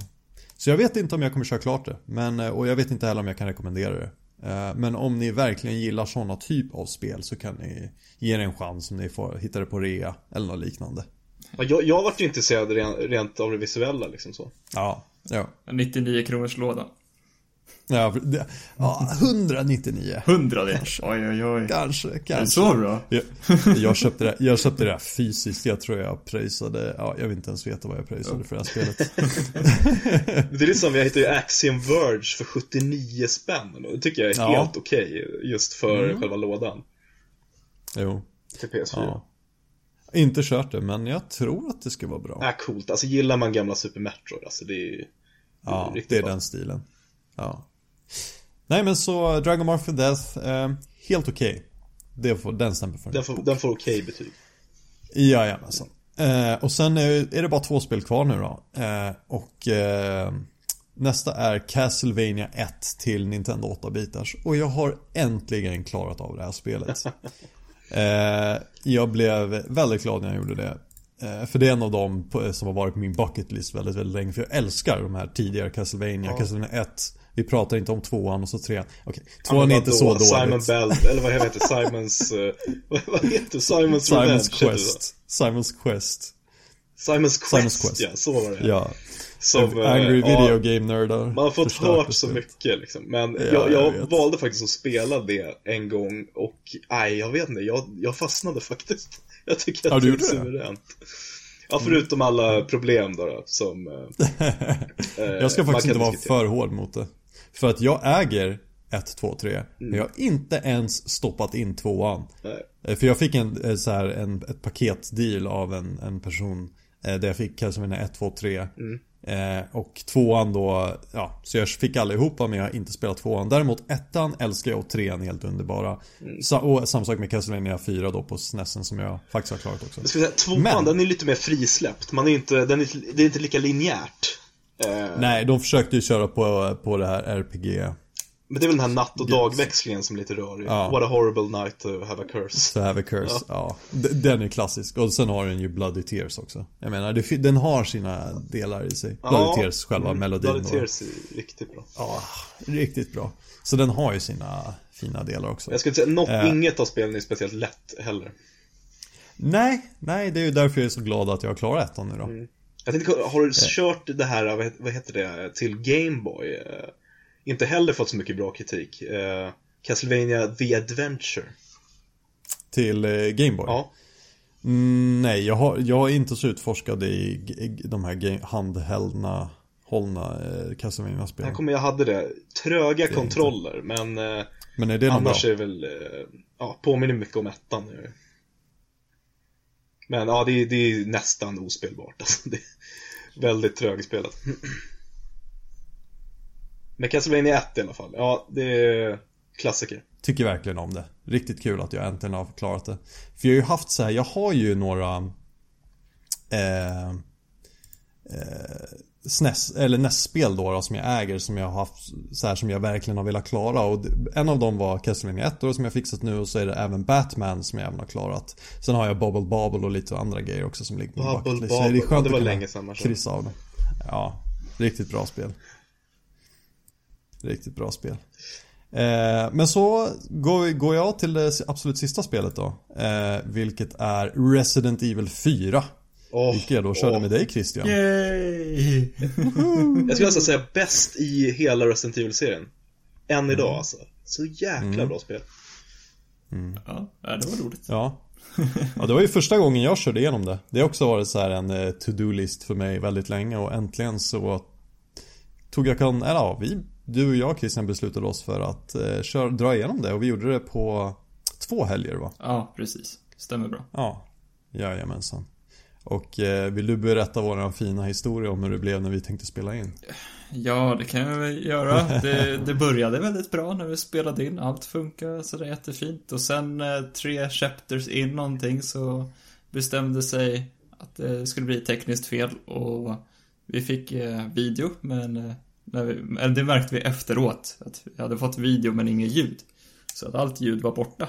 så jag vet inte om jag kommer köra klart det. Men, eh, och jag vet inte heller om jag kan rekommendera det. Eh, Men om ni verkligen gillar sådana typ av spel så kan ni ge det en chans om ni får hitta det på rea eller något liknande. Ja, jag, jag vart ju intresserad rent, rent av det visuella liksom så. Ja, ja. 99 kronors låda. Ja, det- ja 199. 100 det. Oj, oj, oj. Kanske, Är det kanske. så bra? Jag, jag, köpte det, jag köpte det här fysiskt. Jag tror jag pröjsade, ja, jag vill inte ens veta vad jag pröjsade för det här spelet. Det är lite som, jag hittade ju Axiom Verge för 79 spänn. Det tycker jag är Ja. helt okej just för själva lådan. Jo, Till PS4. ja. Inte kört det, men jag tror att det ska vara bra. Ja, coolt. Alltså gillar man gamla Super Metroid, alltså det är Ja, riktigt det är bra. den stilen. Ja. Nej men så Dragon Ball for Death, eh, helt okej. Det får, den stämpeln får Den får, den får okej betyg. Jajamensan. Eh, och sen är, är det bara två spel kvar nu då. Eh, och eh, nästa är Castlevania 1 till Nintendo 8-bitars. Och jag har äntligen klarat av det här spelet. eh, jag blev väldigt glad när jag gjorde det. Eh, för det är en av dem på, som har varit på min bucket list väldigt, väldigt länge. För jag älskar de här tidigare Castlevania. Castlevania 1. Vi pratar inte om tvåan och så trean. Okej, tvåan är inte så dåligt. Simon Bell, eller vad heter det? Simons... eh, vad, heter? Simons Revenge? Simons så? Quest. Simons Quest. Simons Quest, Simons Quest. ja, så var det. Ja. Som, eh, Angry ja, video game nördar. Man har fått hört så mycket liksom. Men Ja, jag, jag, jag valde faktiskt att spela det en gång och nej, jag vet inte. Jag, jag fastnade faktiskt. Jag tycker Ja, att du det är suveränt. Ja, förutom alla problem då, då som... eh, eh, Jag ska man faktiskt inte vara diskutera. för hård mot det. För att jag äger 1, 2, 3. Mm. Men jag har inte ens stoppat in tvåan. Nej. Eh, För jag fick en, eh, så här, en, ett paketdeal av en, en person. eh, Där jag fick Castlevania 1, 2, 3. Mm. Eh, och tvåan då, ja, så jag fick allihopa men jag har inte spelat tvåan. Däremot ettan älskar jag och trean är helt underbara. Mm. Sa, och samma sak med Castlevania 4 då på SNESen som jag faktiskt har klarat också. Jag skulle säga, tvåan, Men- den är lite mer frisläppt. Man är inte, den är, det är inte lika linjärt. Eh, Nej, de försökte ju köra på, på det här RPG Men det är väl den här natt och dagväxlingen som är lite rörig. Ja. What a horrible night to have a curse. To have a curse, ja. D- Den är klassisk. Och sen har den ju Bloody Tears också. Jag menar, den har sina delar i sig. Bloody Tears, själva mm, melodin. Bloody. Tears är riktigt bra. Ja, riktigt bra. Så den har ju sina fina delar också. Jag skulle säga, något, Eh. inget av spelen är speciellt lätt heller. Nej, nej, det är ju därför jag är så glad att jag har klarat ettan nu då. Mm. Jag tänkte, har du kört det här, vad heter- vad heter det, till Gameboy? Inte heller fått så mycket bra kritik. Eh, Castlevania The Adventure. Till eh, Gameboy. Ja. Mm, nej, jag har, jag är inte så utforskad i, i de här game, handhällna, hållna eh, castlevania spelen kommer jag hade det. Tröga kontroller, men eh, Men är det någon bra? annars är väl, eh, ja, påminner mycket om ettan nu. Men ja, det är, det är nästan ospelbart. Alltså, det är väldigt trögspelat. Men Castlevania 1 i alla fall. Ja, det är klassiker. Tycker verkligen om det. Riktigt kul att jag äntligen har klarat det. För jag har ju haft så här, jag har ju några eh, eh, SNES, eller NES-spel då, då som jag äger som jag har haft så här som jag verkligen har velat klara och en av dem var Castlevania 1 då, som jag fixat nu och så är det även Batman som jag även har klarat. Sen har jag Bubble Bobble och lite andra grejer också som ligger på min Bubble. Så Bobble, är ja, det var att kunna länge sedan man kryssa av det. Ja, riktigt bra spel. Riktigt bra spel. Eh, men så går, går jag till det absolut sista spelet då. Eh, vilket är Resident Evil 4. Åh, vilket jag då körde åh. med dig Christian. Yay! Jag skulle nästan säga bäst i hela Resident Evil-serien. Än Mm. idag alltså. Så jäkla bra spel. Ja, ja, det var roligt. Ja. ja, det var ju första gången jag körde igenom det. Det har också varit så här en eh, to-do-list för mig väldigt länge och äntligen så tog jag kan, eller ja, vi, du och jag Christian beslutade oss för att eh, kör, dra igenom det och vi gjorde det på två helger va? Ja, precis. Stämmer bra. Ja, jajamensan. Och eh, vill du berätta våran fina historia om hur det blev när vi tänkte spela in? Ja, det kan jag väl göra. Det, det började väldigt bra när vi spelade in. Allt funkar sådär jättefint. Och sen eh, tre chapters in någonting så bestämde sig att det skulle bli tekniskt fel och vi fick eh, video men eh, när vi, eller det märkte vi efteråt att vi hade fått video men inget ljud. Så att allt ljud var borta.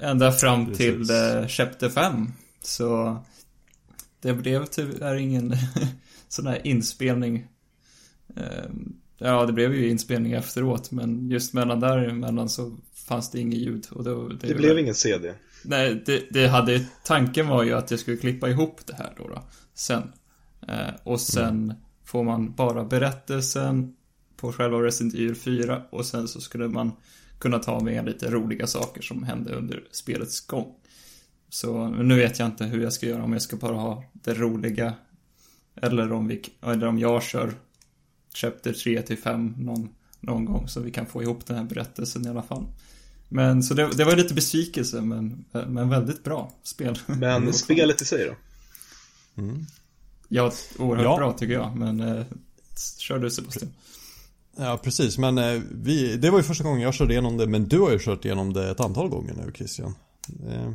Ända fram Precis. till eh, chapter 5. Så det blev tyvärr ingen sån här inspelning eh, Ja, det blev ju inspelning efteråt, men just mellan däremellan så fanns det inget ljud. Och då, Det, det blev ingen CD. Nej, det, det hade, tanken var ju att jag skulle klippa ihop det här då, då sen. Eh, och sen får man bara berättelsen på själva Resident Evil 4 och sen så skulle man kunna ta med lite roliga saker som hände under spelets gång. Så nu vet jag inte hur jag ska göra, om jag ska bara ha det roliga eller om, vi, eller om jag kör Chapter 3 till 5 någon, någon gång så vi kan få ihop den här berättelsen i alla fall. Men så det, det var lite besvikelse men, men väldigt bra spel. Men spelet i sig då? Ja, oerhört Ja. bra tycker jag, men eh, kör du Sebastian. Ja, precis. Men eh, vi, det var ju första gången jag körde igenom det, men du har ju kört igenom det ett antal gånger nu, Christian. Eh,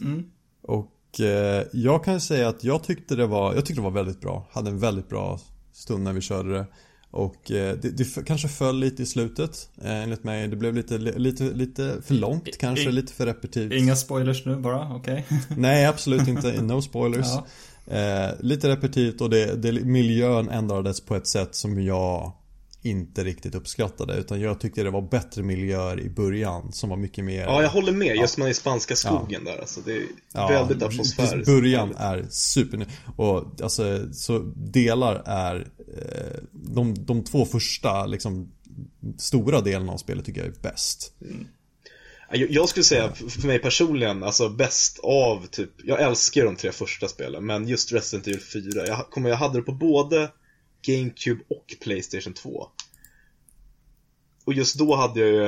Mm. Och eh, jag kan ju säga att jag tyckte det var, jag tyckte det var väldigt bra. Hade en väldigt bra stund när vi körde det. Och eh, det, det kanske föll lite i slutet, eh, enligt mig. Det blev lite, lite, lite för långt kanske, i- lite för repetitivt. Inga spoilers nu bara, okej? Nej, absolut inte. No spoilers. Ja. Eh, lite repetitivt och det, det, miljön ändrades på ett sätt som jag inte riktigt uppskattade. Utan jag tyckte det var bättre miljöer i början som var mycket mer... Ja, jag håller med. Just man i spanska skogen där. Alltså, det är Ja, väldigt atmosfäriskt. Början är super Och alltså, så delar är eh, de, de två första liksom Stora delarna av spelet tycker jag är bäst Ja, Jag, jag skulle säga, för mig personligen, alltså bäst av typ, jag älskar de tre första spelen, men just Resident Evil 4, jag, kommer, jag hade det på både GameCube och Playstation 2. Och just då hade jag ju,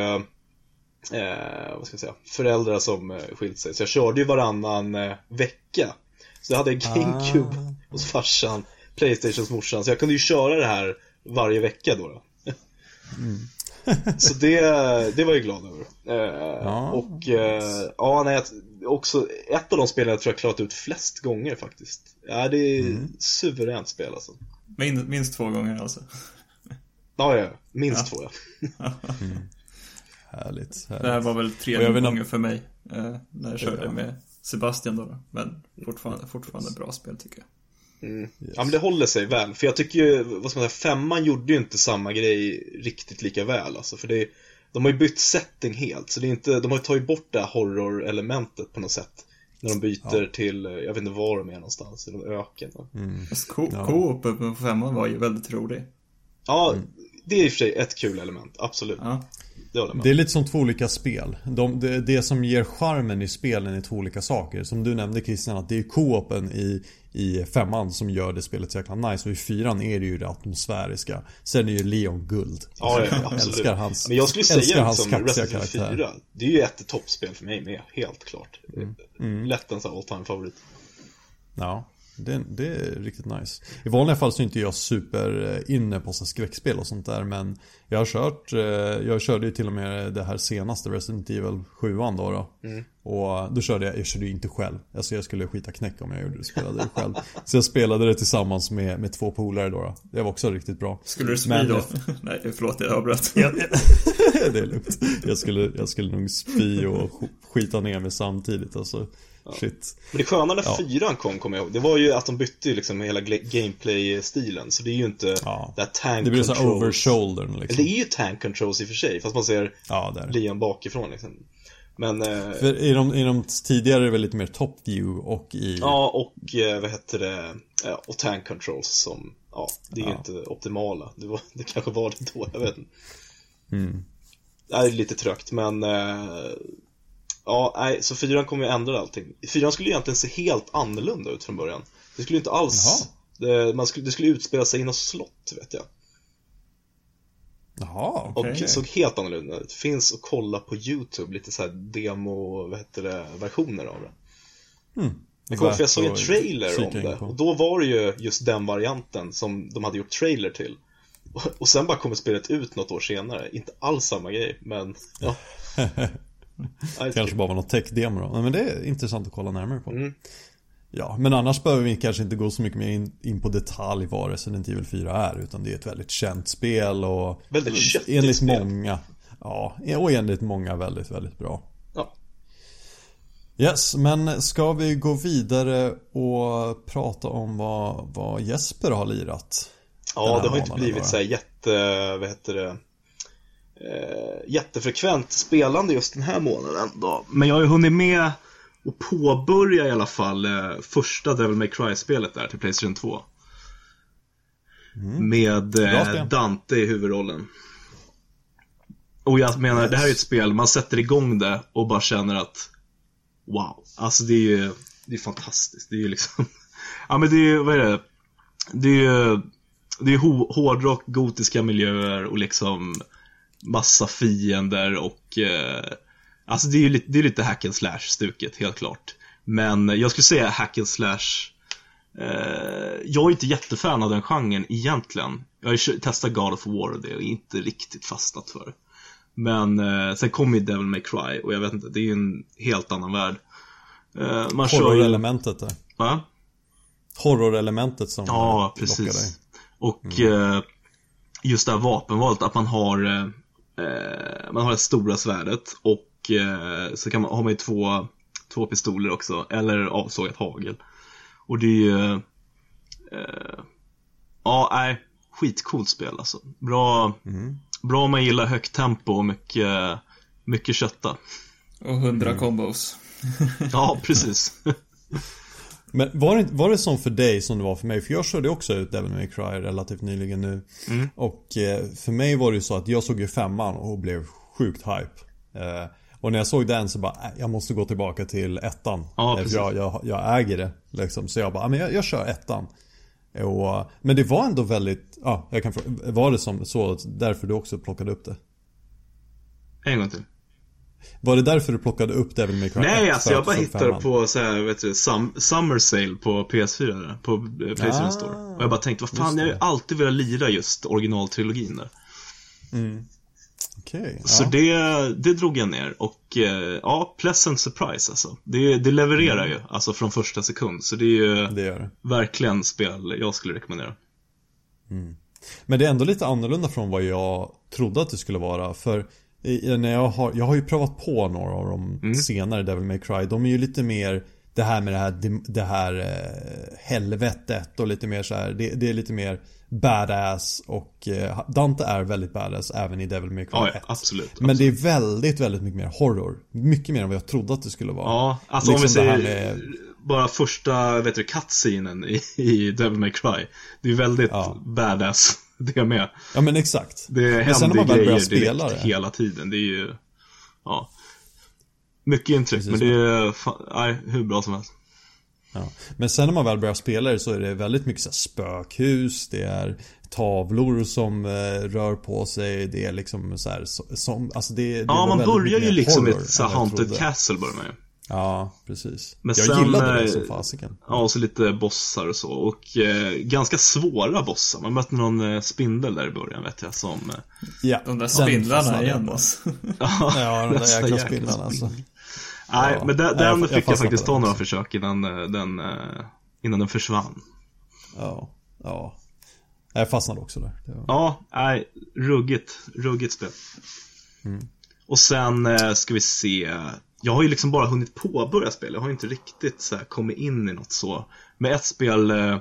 eh, vad ska jag säga, föräldrar som eh, skilt sig, så jag körde ju varannan eh, vecka. Så jag hade GameCube Ah. hos farsan, Playstations morsan, så jag kunde ju köra det här varje vecka då. då. Så det, det var jag glad över. Eh, Ja. Och eh, ja, nej, också ett av de spelen jag tror jag klarat ut flest gånger faktiskt. Ja, det är Mm. suveränt spel alltså. Min, minst två gånger alltså. Ja, ja, minst två ja. Härligt, Det här härligt. var väl tredje gången för mig. Eh, när jag körde Ja. med Sebastian då. då. Men fortfarande, fortfarande bra spel tycker jag. Ja, men det håller sig väl. För jag tycker ju, vad ska man säga, femman gjorde ju inte samma grej riktigt lika väl alltså. För det, de har ju bytt setting helt. Så det är inte, de har ju tagit bort det här horror-elementet på något sätt. När de byter till, eh, jag vet inte var de är någonstans, i någon öken. Ja. co-open på femman var ju väldigt rolig. Ja, det är i och för sig ett kul element, absolut. Ja. Det. Det är lite som två olika spel. De, det, det som ger charmen i spelen är två olika saker. Som du nämnde Christian, att det är co-open i, i femman som gör det spelet så jäkla nice. Och i fyran är det ju det atmosfäriska. Sen är ju Leon guld. Ja, ja, absolut. älskar hans, Men jag skulle säga hans liksom Resident Evil karaktär. 4, det är ju ett toppspel för mig med, helt klart. Mm. Lätt en sån all time favorit. Ja, det, det är riktigt nice. I vanliga fall så är inte jag super eh, inne på så skräckspel och sånt där men Jag har kört, eh, jag körde ju till och med det här senaste Resident Evil 7 då, då. Och då körde jag, jag körde ju inte själv. Alltså jag skulle skita knäck om jag gjorde det, spelade det själv. Så jag spelade det tillsammans med, med två polare då, då. Det var också riktigt bra. Skulle du spy då? Nej, förlåt jag avbröt. det är lugnt. Jag skulle, jag skulle nog spy och sk- skita ner mig samtidigt alltså. Shit. Men det sköna när Ja. fyran kom, kommer jag ihåg, det var ju att de bytte liksom hela gameplay-stilen. Så det är ju inte Ja. det här tank Det blir så over shouldern liksom. det är ju tank controls i och för sig, fast man ser Ja. Leon bakifrån liksom. Men, eh, För i de, i de tidigare är det väl lite mer top view och i... ja och eh, vad heter det, eh, och tank controls som, ja, det är ju Ja. inte optimala. Det, var, det kanske var det då, jag vet inte. Mm. Det är lite trögt, men Ja, nej, så fyran kommer ju ändra allting. Fyran skulle egentligen se helt annorlunda ut från början. Det skulle inte alls... Det, man skulle, det skulle utspela sig i något slott, vet jag. Jaha, Och okej. såg helt annorlunda ut. Finns att kolla på YouTube, lite så här demo, vad heter det, versioner av det. Jag kommer ihåg för jag såg en trailer om det. Och då var det ju just den varianten som de hade gjort trailer till. Och, och sen bara kommer spelet ut något år senare. Inte alls samma grej, men ja. Kanske bara var något tech-demo då. Men det är intressant att kolla närmare på. Mm. Ja, men annars behöver vi kanske inte gå så mycket mer in, in på detalj vad Resident Evil 4 är. Utan det är ett väldigt känt spel och Väldigt enligt spel. många. Ja, och enligt många väldigt, väldigt bra. Ja. Yes, men ska vi gå vidare och prata om vad, vad Jesper har lirat? Ja, det har inte blivit bara. så jätte, vad heter det, eh, jättefrekvent spelande just den här månaden då. Men jag har ju hunnit med och påbörja i alla fall eh, första Devil May Cry-spelet där till Playstation 2. Med Bra eh. Dante i huvudrollen. Och jag menar, det här är ett spel, man sätter igång det och bara känner att Wow, alltså det är ju, det är fantastiskt. Det är ju liksom, ja men det är ju, vad är det? Det är ju, det är hårdrock, gotiska miljöer och liksom massa fiender och eh, Alltså det är ju lite, det är lite hack and slash stuket, helt klart. Men jag skulle säga hack and slash eh, Jag är inte jättefan av den genren egentligen. Jag har ju testat God of War och det och inte riktigt fastnat för. Men eh, sen kom ju Devil May Cry och jag vet inte, det är ju en helt annan värld. Eh, man. Horror-elementet där. Va? Horror-elementet som Ja, precis. dig. Och eh, just det här vapenvalet, att man har eh, Man har det stora svärdet och eh, så kan man, har man ju två, två pistoler också, eller avsågat hagel. Och det är ju eh, Ja, nej, skitcoolt spel alltså. Bra, bra om man gillar högt tempo och mycket, mycket kötta. Och 100 combos. Ja, precis. Men var det, var det som för dig som det var för mig? För jag körde också ut Devil May Cry relativt nyligen nu. Mm. Och eh, för mig var det ju så att jag såg ju femman och blev sjukt hype. Eh, och när jag såg den så bara, äh, jag måste gå tillbaka till ettan. Ja, Eh, för jag, jag, jag äger det liksom. Så jag bara, "Ja, men jag, jag kör ettan. Och, men det var ändå väldigt, ja, jag kan fråga, var det som så därför du också plockade upp det? En gång till. Var det därför du plockade upp Devil May Cry Nej, 1 alltså jag bara hittade på så här, vet du, sum, Summer Sale på PS4 där, på eh, Playstation Ah, Store. Och jag bara tänkte, vad fan, jag har ju alltid velat lira just originaltrilogin där. Okej, Så ja. det, det drog jag ner och eh, ja, pleasant surprise alltså. Det, det levererar ju, alltså från första sekund. Så det är ju Mm. det det. verkligen spel jag skulle rekommendera. Men det är ändå lite annorlunda från vad jag trodde att det skulle vara. För i, när jag, har, jag har ju provat på några av de senare Devil May Cry. De är ju lite mer det här med det här, det, här eh, helvetet och lite mer så här. Det, det är lite mer badass och eh, Dante är väldigt badass även i Devil May Cry Ja, 1. ja absolut. Men det är väldigt, väldigt mycket mer horror. Mycket mer än vad jag trodde att det skulle vara. Ja, alltså om vi Liksom säger med- bara första, vet du, cutscenen i, i Devil May Cry. Det är väldigt Ja. badass, det med. Ja men exakt. Det Men sen när händer man väl börjar spela det. hela tiden. Det är ju, ja. Mycket intryck, Precis men det är fan, nej, hur bra som helst. Ja. Men sen när man väl börjar spela det så är det väldigt mycket så spökhus, det är tavlor som eh, rör på sig, det är liksom så här, som, alltså det, det Ja, man börjar ju liksom i ett så Haunted. Castle börjar man ju. Ja, precis. Men jag sen, gillade det eh, som fasiken. Ja, och så lite bossar och så. Och eh, ganska svåra bossar. Man mötte någon eh, spindel där i början vet jag som... Eh, Ja, De där spindlarna igen alltså. Ja, de där jäkla spindlarna alltså. Nej, Ja. men den, jag- den jag fick jag faktiskt ta några försök innan den, innan den försvann. Ja, ja. Jag fastnade också där. Det var... Ja, nej, ruggigt, ruggigt spel. Mm. Och sen eh, ska vi se. Jag har ju liksom bara hunnit påbörja spel. Jag har inte riktigt så här, kommit in i något så. Men ett spel, eh,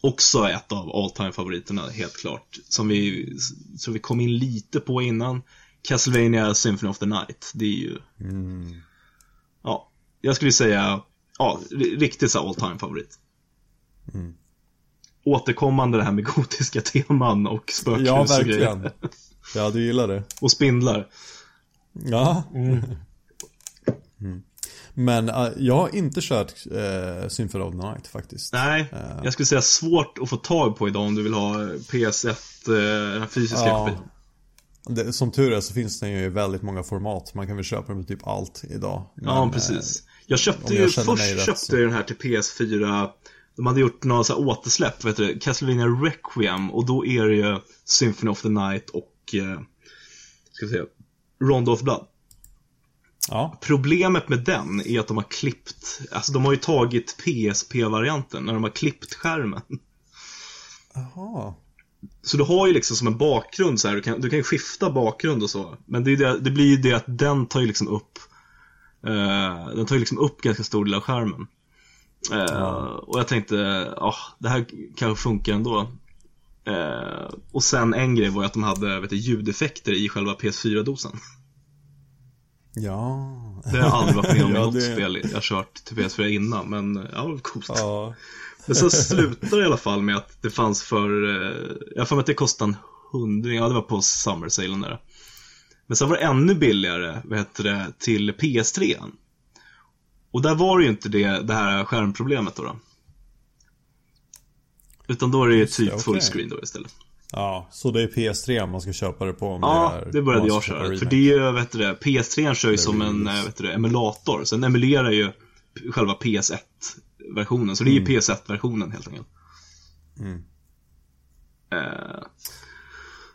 också ett av all time favoriterna helt klart. Som vi, som vi kom in lite på innan. Castlevania Symphony of the Night. Det är ju, Mm. ja, jag skulle säga, ja, ri- riktigt så all time favorit. Mm. Återkommande det här med gotiska teman och spökhus Ja, och grejer. verkligen. Ja, du gillar det. Och spindlar. Ja. Mm. Men äh, jag har inte kört äh, Symphony of the Night faktiskt. Nej, Eh. jag skulle säga svårt att få tag på idag om du vill ha PS1, eh, den fysiska Ja. kopian. Det, som tur är så finns det ju i väldigt många format. Man kan väl köpa dem i typ allt idag. Ja, Men, precis. Jag köpte jag ju, först rätt köpte så- jag den här till PS4 De hade gjort några så här återsläpp, vet du, Castlevania Requiem och då är det ju Symphony of the Night och, ska vi säga, Rondo of Blood. Ja. Problemet med den är att de har klippt, alltså de har ju tagit PSP-varianten när de har klippt skärmen. Jaha. Så du har ju liksom som en bakgrund så här, du kan, du kan ju skifta bakgrund och så. Men det, är det, det blir ju det att den tar ju liksom upp eh, Den tar ju liksom upp ganska stor del av skärmen. Eh, Och jag tänkte, ja, det här kanske funkar ändå. Eh, och sen en grej var ju att de hade vet du, ljudeffekter i själva PS4-dosen. Ja. Det har jag aldrig varit med om i Ja, något det- spel jag kört till PS4 innan, men ja, det var coolt. Ja. Men sen slutar det i alla fall med att det fanns för, eh, jag för mig att det kostade en hundring, ja det var på Summer Salen där. Men sen var det ännu billigare, vad heter det, till PS3. Och där var det ju inte det, det här skärmproblemet då. då. Utan då är det ju typ okej. fullscreen då istället. Ja, så det är PS3 man ska köpa det på om Ja, är, det började jag köra. För det är ju, vet du det, PS3 kör ju Det som en, vet du det, emulator. Sen emulerar ju själva PS1-versionen. Så det är ju PS1-versionen helt enkelt. Mm. Eh,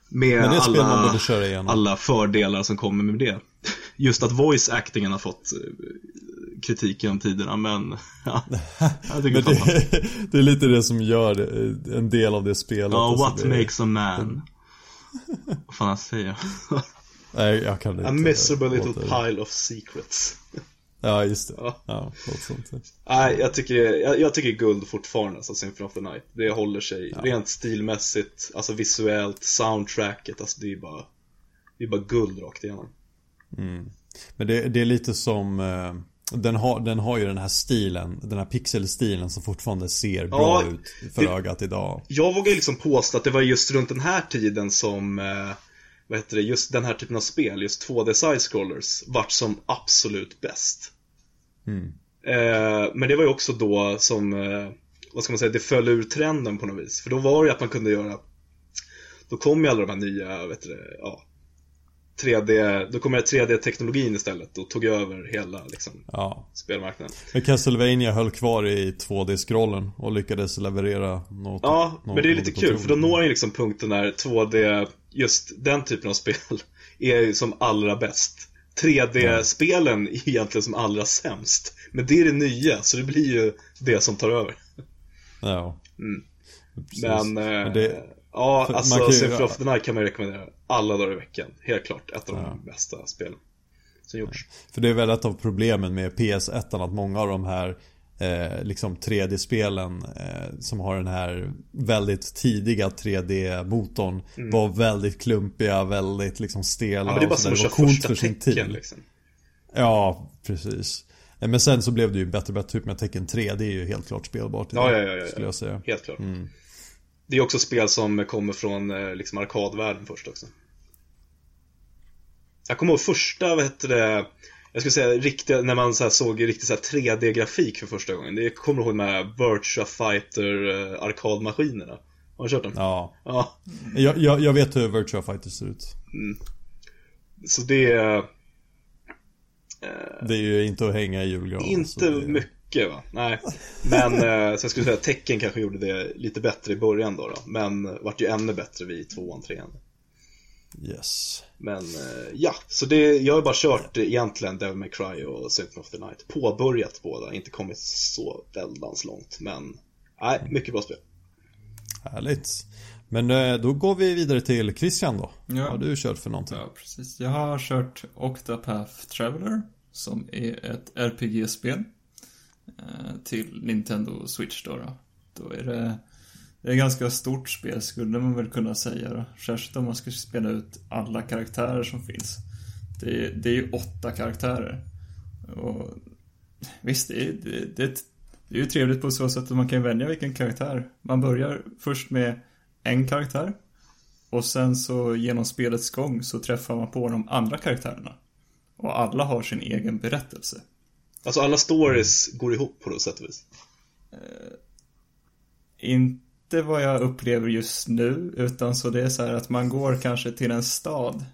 med det alla, alla fördelar som kommer med det. Just att voice actingen har fått eh, kritik genom tiderna, men ja, jag tycker Men det, det... det, är lite det som gör det, en del av det spelet. Ja, alltså, what makes a man? Vad fan jag säger? Nej, jag kan inte. A miserable little pile of secrets. Ja, just det. Ja. Ja. Nej, jag tycker, jag, jag tycker guld fortfarande, alltså Symphony of the Night. Det håller sig rent stilmässigt, alltså visuellt, soundtracket, alltså det är bara Det är bara guld rakt igenom. Men det, det är lite som eh, den har, den har ju den här stilen, den här pixelstilen som fortfarande ser bra Ja, ut för det- ögat idag. Jag vågar liksom påstå att det var just runt den här tiden som eh, vad heter det, just den här typen av spel, just 2D side-scrollers, vart som absolut bäst. Mm. Eh, men det var ju också då som, eh, vad ska man säga, det föll ur trenden på något vis. För då var det ju att man kunde göra, då kom ju alla de här nya, vet du ja, 3D, då kom ju 3D-teknologin istället och tog över hela liksom, Ja. spelmarknaden. Men Castlevania höll kvar i 2D-scrollen och lyckades leverera något. Ja, något, men det är lite kul för då når ju liksom punkten där 2D, just den typen av spel, är ju som allra bäst. 3D-spelen är egentligen som allra sämst. Men det är det nya, så det blir ju det som tar över. Ja. Mm. Men, eh, Men det, ja, man alltså Symphony of the Night kan man ju rekommendera alla dagar i veckan. Helt klart, ett av de bästa spelen som gjorts. För det är väl ett av problemen med PS1 att många av de här eh, liksom 3D-spelen eh, som har den här väldigt tidiga 3D-motorn var väldigt klumpiga, väldigt liksom stela. Mm. Ja, men det är bara som att köra första för sin tecken tid. liksom. Ja, precis. Eh, Men sen så blev det ju bättre och bättre, typ med Tekken 3, det är ju helt klart spelbart Ja, ja, ja, ja, ja. Skulle jag säga. Helt klart. Mm. Det är också spel som kommer från eh, liksom arkadvärlden först också. Jag kommer ihåg första, vad hette det, jag skulle säga riktiga, när man så såg riktigt så här 3D-grafik för första gången. Det kommer ihåg de här Virtua Fighter eh, arkadmaskinerna. Har du kört dem? Ja. Ja. Jag, jag, jag vet hur Virtua Fighter ser ut. Så det är Det är ju inte att hänga i julgran. så inte det... mycket va? Nej. Men eh, sen skulle jag säga att tecken kanske gjorde det lite bättre i början då. då. Men eh, vart ju ännu bättre vid tvåan, trean. Yes. Men eh, ja, så det, jag har bara kört eh, egentligen Devil May Cry och Symphony of the Night. Påbörjat båda, inte kommit så väldans långt. Men nej, mycket bra spel. Härligt. Men eh, då går vi vidare till Christian då. Ja. Vad har du kört för någonting? Ja, precis. Jag har kört Octopath Traveler, som är ett RPG-spel. Eh, till Nintendo Switch då, då. Då är det, det är ett ganska stort spel skulle man väl kunna säga då. Särskilt om man ska spela ut alla karaktärer som finns. Det är, det är ju åtta karaktärer. Och visst, det är, det, det, det är ju trevligt på så sätt att man kan välja vilken karaktär. Man börjar först med en karaktär. Och sen så genom spelets gång så träffar man på de andra karaktärerna. Och alla har sin egen berättelse. Alltså alla stories går ihop på något sätt och vis. Eh, inte vad jag upplever just nu, utan så det är så här att man går kanske till en stad.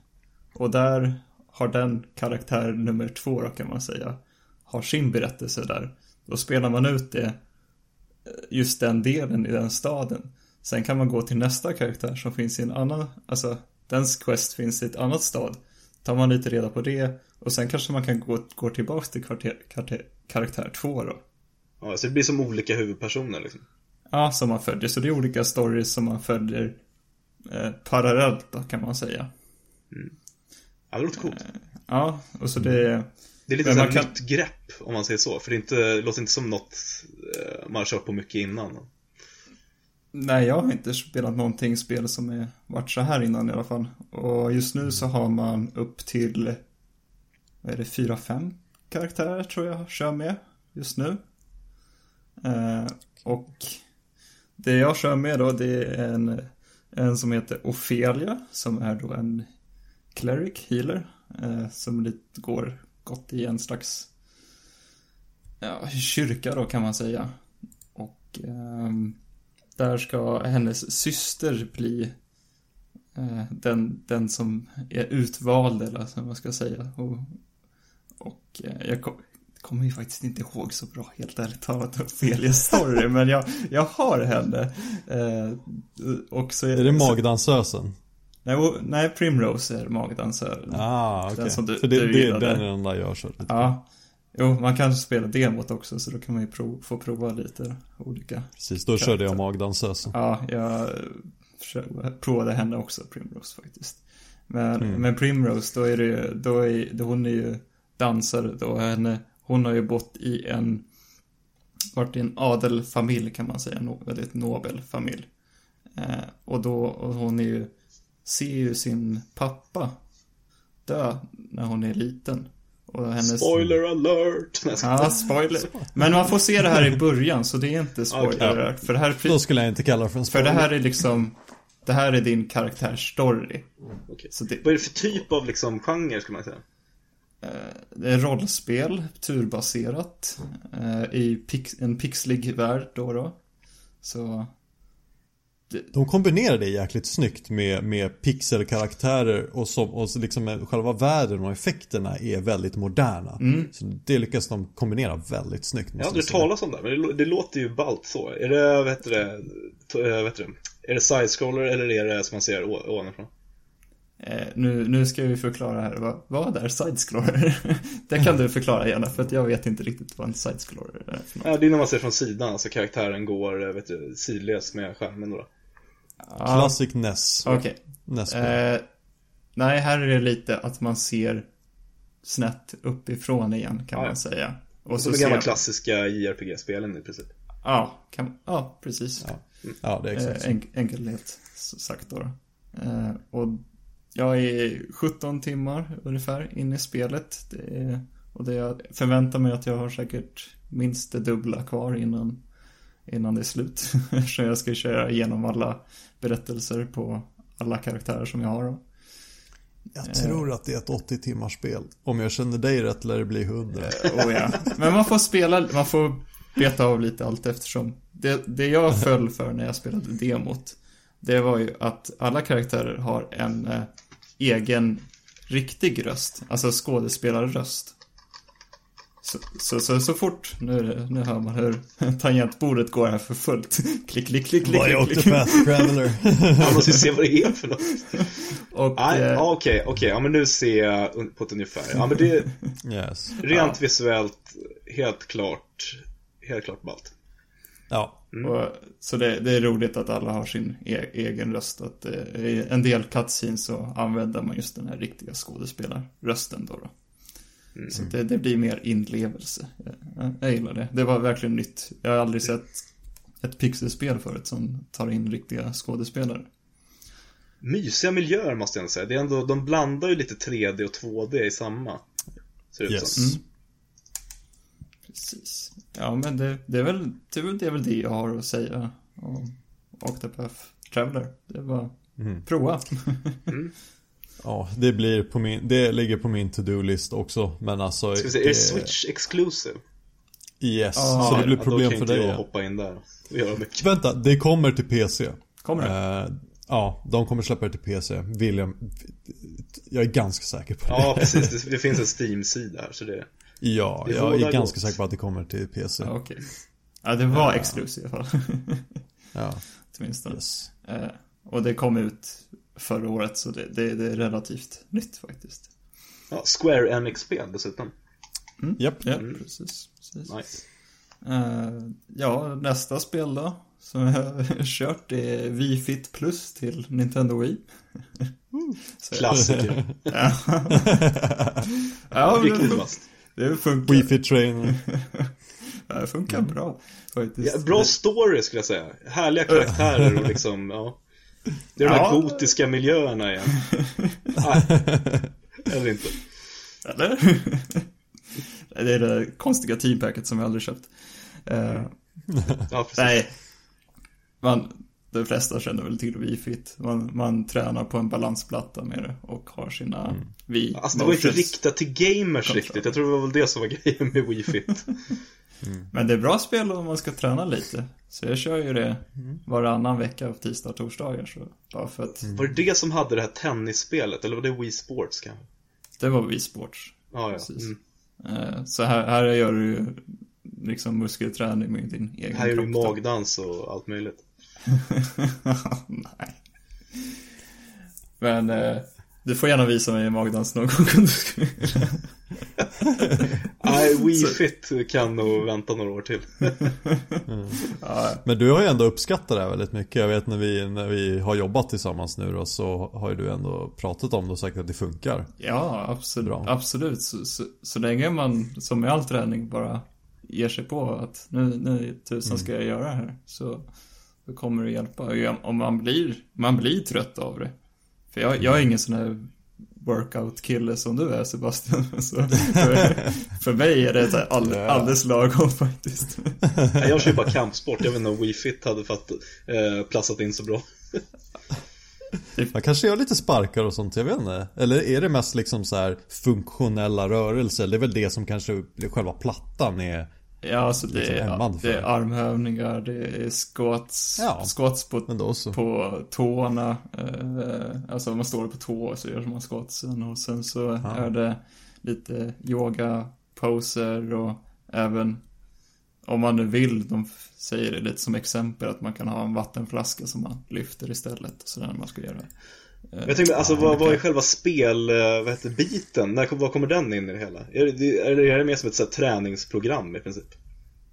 Och där har den karaktär nummer två då kan man säga, har sin berättelse där. Då spelar man ut det, eh, just den delen i den staden. Sen kan man gå till nästa karaktär som finns i en annan, alltså dens quest finns i ett annat stad. Tar man lite reda på det och sen kanske man kan gå, gå tillbaks till kvarter, karaktär, karaktär två då. Ja, så det blir som olika huvudpersoner liksom. Ja, som man följer. Så det är olika stories som man följer eh, parallellt då, kan man säga. Ja, det låter coolt. Ja, och så det... Det är lite Men så man här kan- nytt grepp om man säger så. För det, inte, det låter inte som något eh, man har kört på mycket innan. Nej, jag har inte spelat någonting spel som är varit så här innan i alla fall. Och just nu så har man upp till, vad är det, fyra, fem karaktärer tror jag kör med just nu. Eh, och det jag kör med då, det är en, en som heter Ofelia som är då en cleric healer, eh, som lite går gott i en slags ja, kyrka då kan man säga. Och eh, där ska hennes syster bli eh, den, den som är utvald eller vad man ska säga. Och, och eh, jag kom, kommer ju faktiskt inte ihåg så bra, helt ärligt talat, Ophelias story, men jag, jag har henne. Eh, och så Är det magdansösen? Nej, nej, Primrose är magdansören. Ah, okej. Som du- För det, du det, den är den där jag kör lite. Ja. Jo, man kan spela demot också, så då kan man ju prov, få prova lite olika. Precis, då körde jag magdansösen. Ja, jag provade henne också, Primrose faktiskt. Men, Mm. men Primrose, då är det ju, då är, då hon är ju dansare då. Henne, hon har ju bott i en, varit i en adelfamilj kan man säga, en väldigt nobel familj. Eh, och då, och hon är ju, ser ju sin pappa dö när hon är liten. Och hennes... Spoiler alert! Ja, spoiler. Men man får se det här i början, så det är inte spoiler. Okej. För det här är Då skulle jag inte kalla det för en för spoiler. det här är liksom, det här är din karaktärsstory. Okej. Så det, Vad är det för typ av liksom genre skulle man säga? Eh, det är rollspel, turbaserat, eh, i pix, en pixlig värld då då. Så, De kombinerar det jäkligt snyggt med, med pixelkaraktärer och, som, och liksom med själva världen och effekterna är väldigt moderna. Så det lyckas de kombinera väldigt snyggt. Jag har aldrig talat om det, men det, det låter ju ballt så. Är det, vad heter det, eh, vad heter det? Är det side-scroller eller är det som man ser å- ovanifrån? Eh, nu, nu ska vi förklara här, vad, vad är sidescroller? det kan du förklara gärna, för att jag vet inte riktigt vad en sidescroller är för något. Ja, det är när man ser från sidan, alltså karaktären går, eh, vet du, sidledes med skärmen då. Ja, Classic NES. Okej. NES Eh, nej, här är det lite att man ser snett uppifrån igen kan Ja, man säga. Och Som de gamla klassiska JRPG-spelen i princip. Ja, kan, ja precis. Ja, ja det är exakt Eh, så. enk, enkelhet sagt då. Eh, och jag är 17 timmar ungefär inne i spelet. Det är, och det jag förväntar mig att jag har säkert minst det dubbla kvar innan, innan det är slut. Så jag ska köra igenom alla berättelser på alla karaktärer som jag har. Då. Jag tror att det är ett 80 timmars spel. Om jag känner dig rätt lär det bli 100. Oh, ja. Men man får spela, man får beta av lite allt eftersom. Det, det jag föll för när jag spelade demot, det var ju att alla karaktärer har en eh, egen riktig röst, alltså skådespelarröst. Så, så, så, så fort, nu, nu hör man hur tangentbordet går här för fullt. Klick, klick, klick, klick, Vad är. Octopath Traveler? Man måste ju se vad det är för något. Eh, ja, Okej, okej, ja men nu ser jag på ett ungefär. Ja men det är yes. rent visuellt helt klart, helt klart ballt. Ja. Och, så det, det är roligt att alla har sin e egen röst. Att, eh, I en del cutscenes så använder man just den här riktiga skådespelarrösten då. då. Så det, det blir mer inlevelse. Jag, jag gillar det. Det var verkligen nytt. Jag har aldrig sett ett pixelspel förut som tar in riktiga skådespelare. Mysiga miljöer måste jag säga. Det är ändå, de blandar ju lite 3D och 2D i samma. Ser det ut Yes. som. Mm. Precis. Ja, men det, det, är väl, det, är väl, det är jag har att säga om Octopath Traveler. Det var prova. Ja, det blir på min, det ligger på min to-do-list också. Men alltså. Ska vi är det Switch exclusive? Yes, Ja, så det blir Ja, problem då för kan dig. inte jag ja. hoppa in där och göra mycket. Vänta, det kommer till PC. Kommer det? Eh, ja, de kommer släppa det till PC. William, jag är ganska säker på det. Ja, precis. Det, det finns en Steam-sida här, så det... Ja, Det jag är ganska gott. säker på att det kommer till PC. Ja, Okej. Ja, det var exklusivt i alla fall. Ja, Åtminstone. yes. Eh, och det kom ut förra året, så det, det, det är relativt nytt faktiskt. Ja, Square Enix-spel dessutom. Japp. Ja, precis. precis. Nice. Eh, ja, nästa spel då, som jag har kört, är Wii Fit Plus till Nintendo Wii. Klassiker. Ja. ja, men Riktigt det, funkar. Wii Fit Trainer. Det funkar bra faktiskt. Ja, bra story skulle jag säga. Härliga karaktärer och liksom, ja. Det är de här Ja. gotiska miljöerna igen. Nej. Eller inte. Eller? det är det konstiga teampacket som jag aldrig köpt. Eh, Ja, precis. nej. Man, de flesta känner väl till Wii-Fit. Man, man tränar på en balansplatta med det och har sina Wii Alltså det var inte riktat till gamers Kontroll. riktigt. Jag tror det var väl det som var grejen med Wii Fit. Men det är bra spel om man ska träna lite. Så jag kör ju det varannan vecka på tisdag och torsdagar. Så bara för att Var det det som hade det här tennisspelet? Eller var det Wii Sports kanske? det var Wii Sports. Ja, ja. Precis. Mm. Eh, Så här, här gör du ju liksom muskelträning med din egen Här är det kropp. magdans och allt möjligt. Nej. Men eh, du får gärna visa mig magdans någon gång om du skulle. Nej, Wii Fit kan nog vänta några år till. ja, Men du har ju ändå uppskattat det här väldigt mycket. Jag vet när vi, när vi har jobbat tillsammans nu då så har ju du ändå pratat om det och sagt att det funkar. ja, absolut. Bra. absolut. Så, så, så länge man, som med all träning, bara ger sig på att nu, nu tusan ska jag göra det här. Så, så kommer det hjälpa. Om man blir, man blir trött av det. För jag, jag är ingen sån här workout-kille som du är Sebastian. Så för, för mig är det all, alldeles lagom faktiskt. Jag kör ju bara kampsport. Jag vet inte om Wii Fit hade fatt, eh, platsat in så bra. Man kanske gör lite sparkar och sånt, jag vet inte. Eller är det mest liksom så här funktionella rörelser? Det är väl det som kanske själva plattan är. Ja, alltså det, Liksom är, det är armhävningar, det är squats, Ja. squats på, på tårna. Eh, alltså om man står på tå så gör man squatsen och sen så är det lite yoga poser och även om man nu vill, de säger det lite som exempel att man kan ha en vattenflaska som man lyfter istället. Så när man ska göra det. Men jag tänkte, alltså vad, vad är själva spel, eh, vad heter biten? När, vad kommer den in i det hela? Är det, är det, är det mer som ett så här, träningsprogram i princip?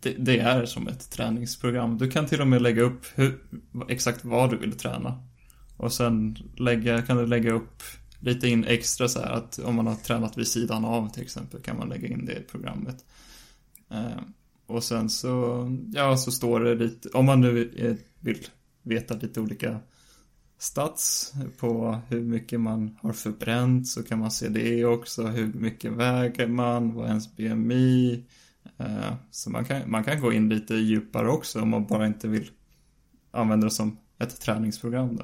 Det, det är som ett träningsprogram. Du kan till och med lägga upp hur, exakt vad du vill träna. Och sen lägga, kan du lägga upp lite in extra så här att om man har tränat vid sidan av till exempel kan man lägga in det i programmet. Eh, och sen så, ja så står det lite, om man nu eh, vill veta lite olika stats på hur mycket man har förbränt så kan man se det också. Hur mycket väger man, vad är ens BMI, Eh, Så man kan, man kan gå in lite djupare också om man bara inte vill använda det som ett träningsprogram då.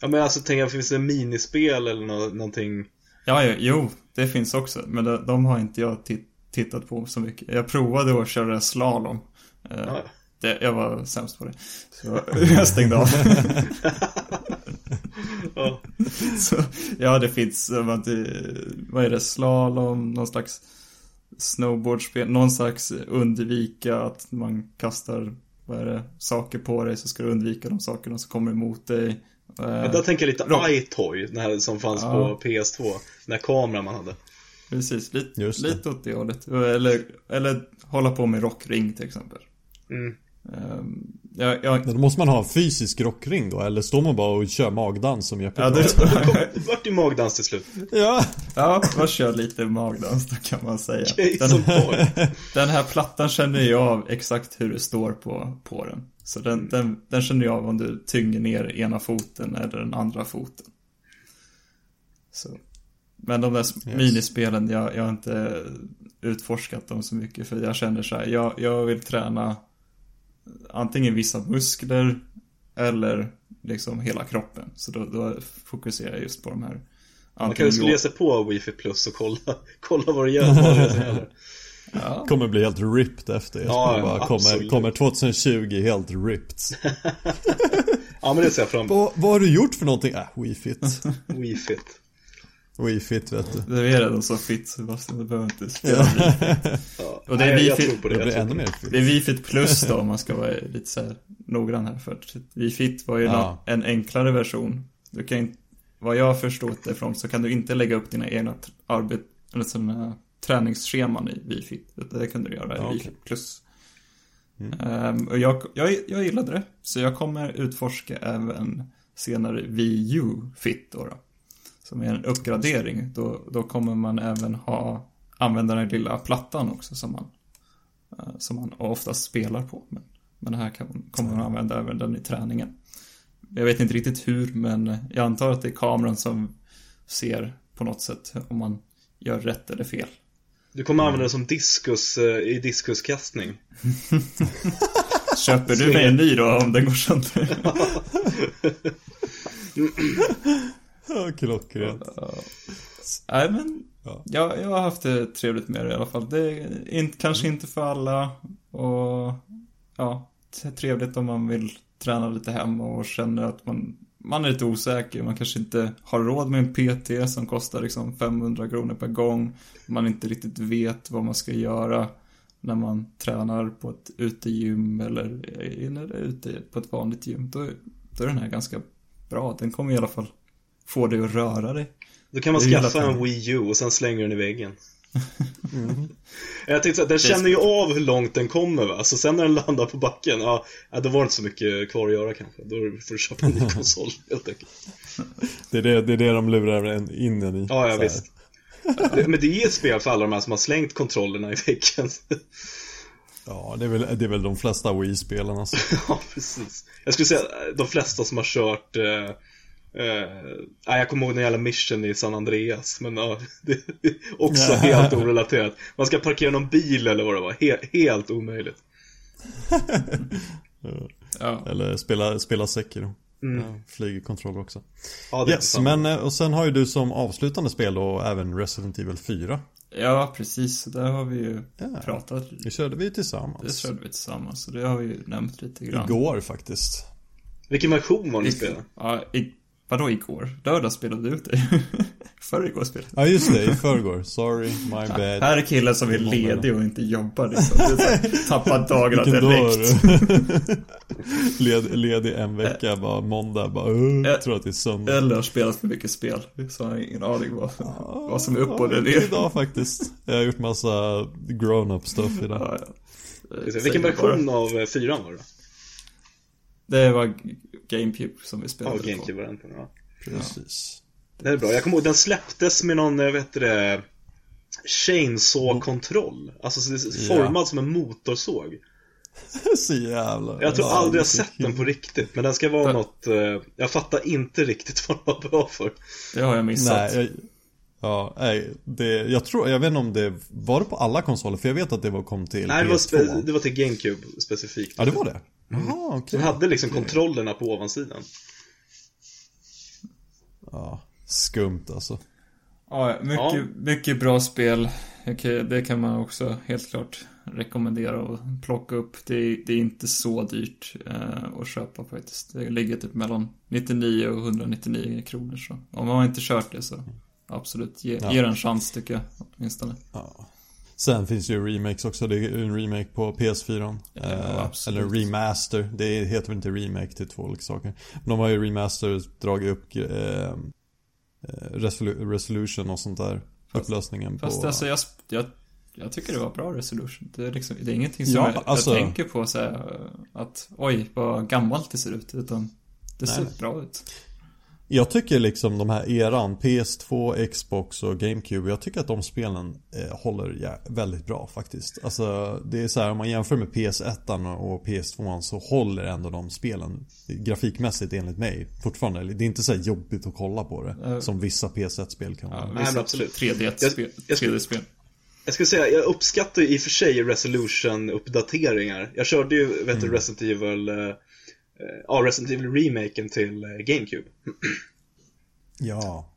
Ja men alltså tänk, finns det minispel eller nå, någonting? Ja, ja, jo, det finns också. Men de, de har inte jag tit- tittat på så mycket. Jag provade att köra slalom. Eh, Ja, det, jag var sämst på det. Så jag stängde av. ja. så, ja, det finns, eh, vad, är det, slalom, någon slags snowboardspel, någon slags undvika att man kastar, vad är det, saker på dig så ska du undvika de sakerna som kommer emot dig. Eh, Men där tänker jag lite Rock. iToy, den här som fanns Ja. på PS2. Den här kameran man hade. Precis, lite, lite åt det hållet. Eller, eller hålla på med rockring till exempel. Mm. Ehm, jag, jag, Men då måste man ha en fysisk rockring då? Eller står man bara och kör magdans som Jeppe ja, det, vart ju magdans till slut. Ja, ja, man kör lite magdans då kan man säga. Den, den här plattan känner jag av exakt hur det står på, på den. Så den, den, den känner jag av om du tynger ner ena foten eller den andra foten. Så. Men de där yes. minispelen, jag, jag har inte utforskat dem så mycket för jag känner så här, jag, jag vill träna antingen vissa muskler eller liksom hela kroppen. Så då, då fokuserar jag just på de här. Man kan ju skulle ge sig på Wifi Plus och kolla, kolla vad det gör. Vad det. Ja, kommer bli helt ripped efter det. Ja, bara kommer, kommer 2020 helt ripped. Ja men det ser jag fram emot. vad, vad har du gjort för någonting? Äh, WeFit. Wii Fit. WeFit vet du. du är redan så fit Sebastian, du behöver inte spela Ja. Och det är Nej, jag Wii tror Fit. på det. Det det. fit. Det är Wifit Plus då om man ska vara lite så här noggrann här för att Wifit var ju Ja. en enklare version. Du kan inte, vad jag har förstått det ifrån så kan du inte lägga upp dina egna arbet, eller sådana träningsscheman i Wifit. Det kan du göra i Ja, okej. Wifit Plus. Ehm, och jag, jag, jag gillade det, så jag kommer utforska även senare Wii U Fit då, då. Som är en uppgradering. Då, då kommer man även ha, använda den lilla plattan också som man eh, som man oftast spelar på. Men, men här kan, kommer man använda även den i träningen. Jag vet inte riktigt hur, men jag antar att det är kameran som ser på något sätt om man gör rätt eller fel. Du kommer använda den som diskus eh, i diskuskastning. Köper du mig en ny då om den går sönder? Ja, Klockrent. Nej men, Ja. ja. jag har haft det trevligt med det i alla fall. Det är inte, kanske inte för alla och ja, det är trevligt om man vill träna lite hemma och känner att man, man är lite osäker. Man kanske inte har råd med en PT som kostar liksom 500 kronor per gång. Man inte riktigt vet vad man ska göra när man tränar på ett utegym eller inne eller ute på ett vanligt gym. Då, då är den här ganska bra. Den kommer i alla fall få dig att röra dig. Då kan man skaffa en. Wii U och sen slänger den i väggen. Jag tänkte så här, den känner ju av hur långt den kommer va, så sen när den landar på backen, ja, då var det inte så mycket kvar att göra kanske. Då får du köpa en ny konsol helt enkelt. Det är det, det är det de lurar en in en i. Ja, ja visst. Det- Men det är ett spel för alla de här som har slängt kontrollerna i väggen. Ja, det är väl, det är väl de flesta Wii-spelen alltså. Ja, precis. Jag skulle säga de flesta som har kört eh, nej, jag kommer ihåg den jävla mission i San Andreas, men ja, det är också helt orelaterat. Man ska parkera någon bil eller vad det var, He- helt omöjligt. Ja. Eller spela, spela Sekiro. Mm. Ja, flygerkontroller också. Ja, Yes, men eh, och sen har ju du som avslutande spel då även Resident Evil 4. Ja, precis. Där har vi ju Ja. pratat. Det körde vi ju Det tillsammans. körde vi tillsammans, så det har vi ju nämnt lite grann. Igår faktiskt. Vilken version var det ni spelade? ja, i, vadå igår? Lördag spelade du ut det. Förr igår spelade Ja just det, i förrgår. Sorry, my bad. Här är killen som är ledig och inte jobbar liksom. Tappat dagarna direkt. Led, ledig en vecka, bara måndag, bara uh, Eh, tror att det är söndag. Eller har spelat för mycket spel. Så jag har ingen aning vad, vad som är upp och Ja, ner. Idag faktiskt. Jag har gjort massa grown-up stuff idag. Ja, ja. Eh, Vilken version av eh, fyran var det? Det var GameCube som vi Ja, spelade på. GameCube-varianten, ja. Precis. Det är bra. Jag kommer ihåg, den släpptes med någon, eh, vet du det, Chainsaw-kontroll. Alltså är Ja. formad som en motorsåg. Så jävla... Jag tror Ja, aldrig jag sett den på riktigt, men den ska vara Ja. något, eh, jag fattar inte riktigt vad den var bra för. Det har jag missat. Nej, jag, ja, nej, det, jag tror, jag vet inte om det, var det på alla konsoler? För jag vet att det var, kom till Nej, det var, PS2. spe- det var till GameCube specifikt. Ja, det var det? Mm. Jaha, okej. Den hade liksom kontrollerna på ovansidan. Ja, skumt alltså. Ja, mycket, Ja. mycket bra spel. Okej, det kan man också helt klart rekommendera och plocka upp. Det är, det är inte så dyrt eh, att köpa faktiskt. Det ligger typ mellan 99 och 199 kronor. Så om man inte kört det så absolut, ge, Ja. ge det en chans tycker jag åtminstone. Ja. Sen finns ju remakes också, det är en remake på PS4 Ja, eh. Eller remaster, det heter väl inte remake, det är två olika saker de har ju remaster dragit upp eh, eh, resolu- resolution och sånt där Fast- Upplösningen Fast på alltså jag, jag, jag tycker det var bra resolution. Det är, liksom, det är ingenting som Ja, jag, alltså- jag tänker på så här, att oj, vad gammalt det ser ut. Utan det ser Nej. bra ut. Jag tycker liksom de här eran, PS2, Xbox och GameCube Jag tycker att de spelen eh, håller ja, väldigt bra faktiskt Alltså det är så här om man jämför med PS1 och PS2 så håller ändå de spelen Grafikmässigt enligt mig fortfarande Det är inte så här jobbigt att kolla på det Eh. Som vissa PS1-spel kan Ja, vara men vissa absolut. 3D-spel. Jag- jag- 3D-spel. Jag skulle säga, jag uppskattar i och för sig resolution-uppdateringar. Jag körde ju, vet du, Resident Evil, eh, ja, Resident Evil-remaken till eh, GameCube. Ja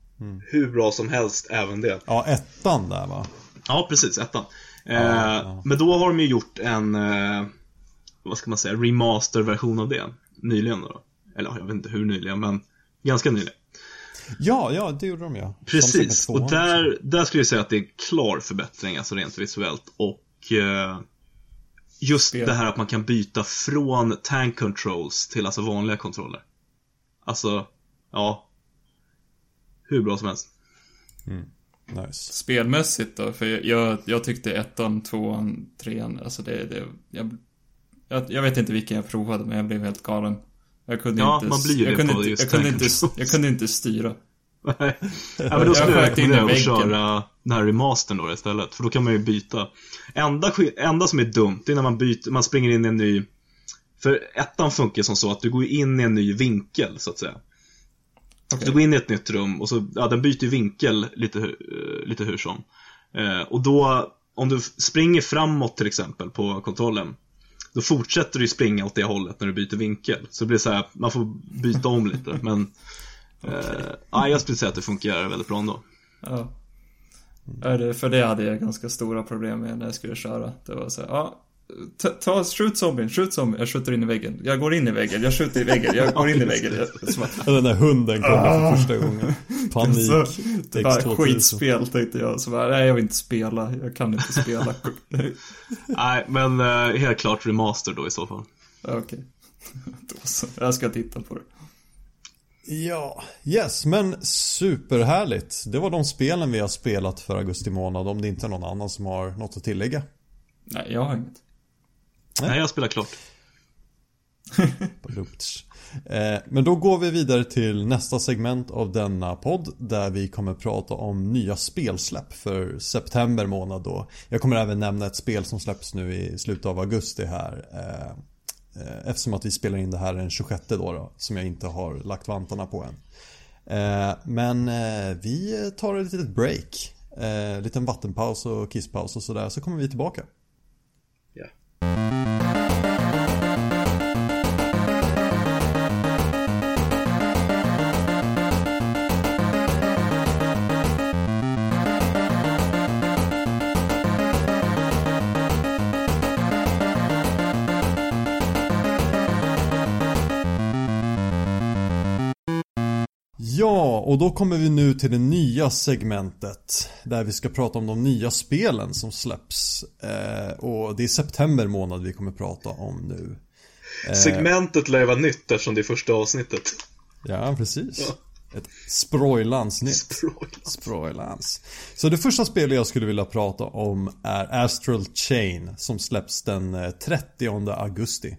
Hur bra som helst, även det. Ja, ettan där va? Ja, precis, ettan. Eh, ja. Men då har de ju gjort en, eh, vad ska man säga, remaster-version av det. Nyligen då. Eller ja, jag vet inte hur nyligen, men ganska nyligen. Ja, ja det gjorde de ja Precis, och där, där skulle jag säga att det är en klar förbättring, alltså rent visuellt. Och eh, just Spel. det här att man kan byta från tank controls till alltså vanliga kontroller. Alltså, ja. Hur bra som helst. Nice Spelmässigt då, för jag, jag tyckte ettan, tvåan, trean, alltså det, det jag, jag, jag vet inte vilken jag provade, men jag blev helt galen. Jag kunde Ja, inte, man blir ju jag det kunde på inte, just jag kunde inte, jag kunde inte styra. Nej, ja, men då skulle jag rekommendera att köra den här remastern då istället. För då kan man ju byta. Enda, enda som är dumt, det är när man byter, man springer in i en ny För ettan funkar som så att du går in i en ny vinkel, så att säga. Okej. Du går in i ett nytt rum och så, ja den byter vinkel lite, eh, lite hur som. Eh, och då, om du springer framåt till exempel på kontrollen Då fortsätter du springa åt det hållet när du byter vinkel. Så det blir så här, man får byta om lite. Men eh, ja, jag skulle säga att det funkar väldigt bra ändå. Ja. För det hade jag ganska stora problem med när jag skulle köra. Det var så här, ja. Ta, ta skjut zombien, skjut zombien. Jag skjuter in i väggen. Jag går in i väggen, jag skjuter i väggen, jag går in i väggen. Jag, den där hunden kommer för första gången. Panik. så, det var X2000. skitspel tänkte jag. Så bara, nej jag vill inte spela, jag kan inte spela. Nej, men eh, helt klart remaster då i så fall. Okej. Då så. Jag ska titta på det. Ja, yes, men superhärligt. Det var de spelen vi har spelat för augusti månad om det inte är någon annan som har något att tillägga. Nej, jag har inget. Nej. Nej, jag spelar klart. Eh, Men då går vi vidare till nästa segment av denna podd där vi kommer prata om nya spelsläpp för september månad då. Jag kommer även nämna ett spel som släpps nu i slutet av augusti här. Eh, eftersom att vi spelar in det här den 26 då, då som jag inte har lagt vantarna på än. Eh, men eh, vi tar ett litet break. En liten vattenpaus och kisspaus och sådär så kommer vi tillbaka. Ja. Ja, och då kommer vi nu till det nya segmentet Där vi ska prata om de nya spelen som släpps eh, Och det är september månad vi kommer prata om nu Segmentet lär ju vara nytt eftersom det är första avsnittet. Ja, precis Ett sprojlansnytt Sproilans. Sprojlans Så det första spelet jag skulle vilja prata om är Astral Chain Som släpps den eh, 30 augusti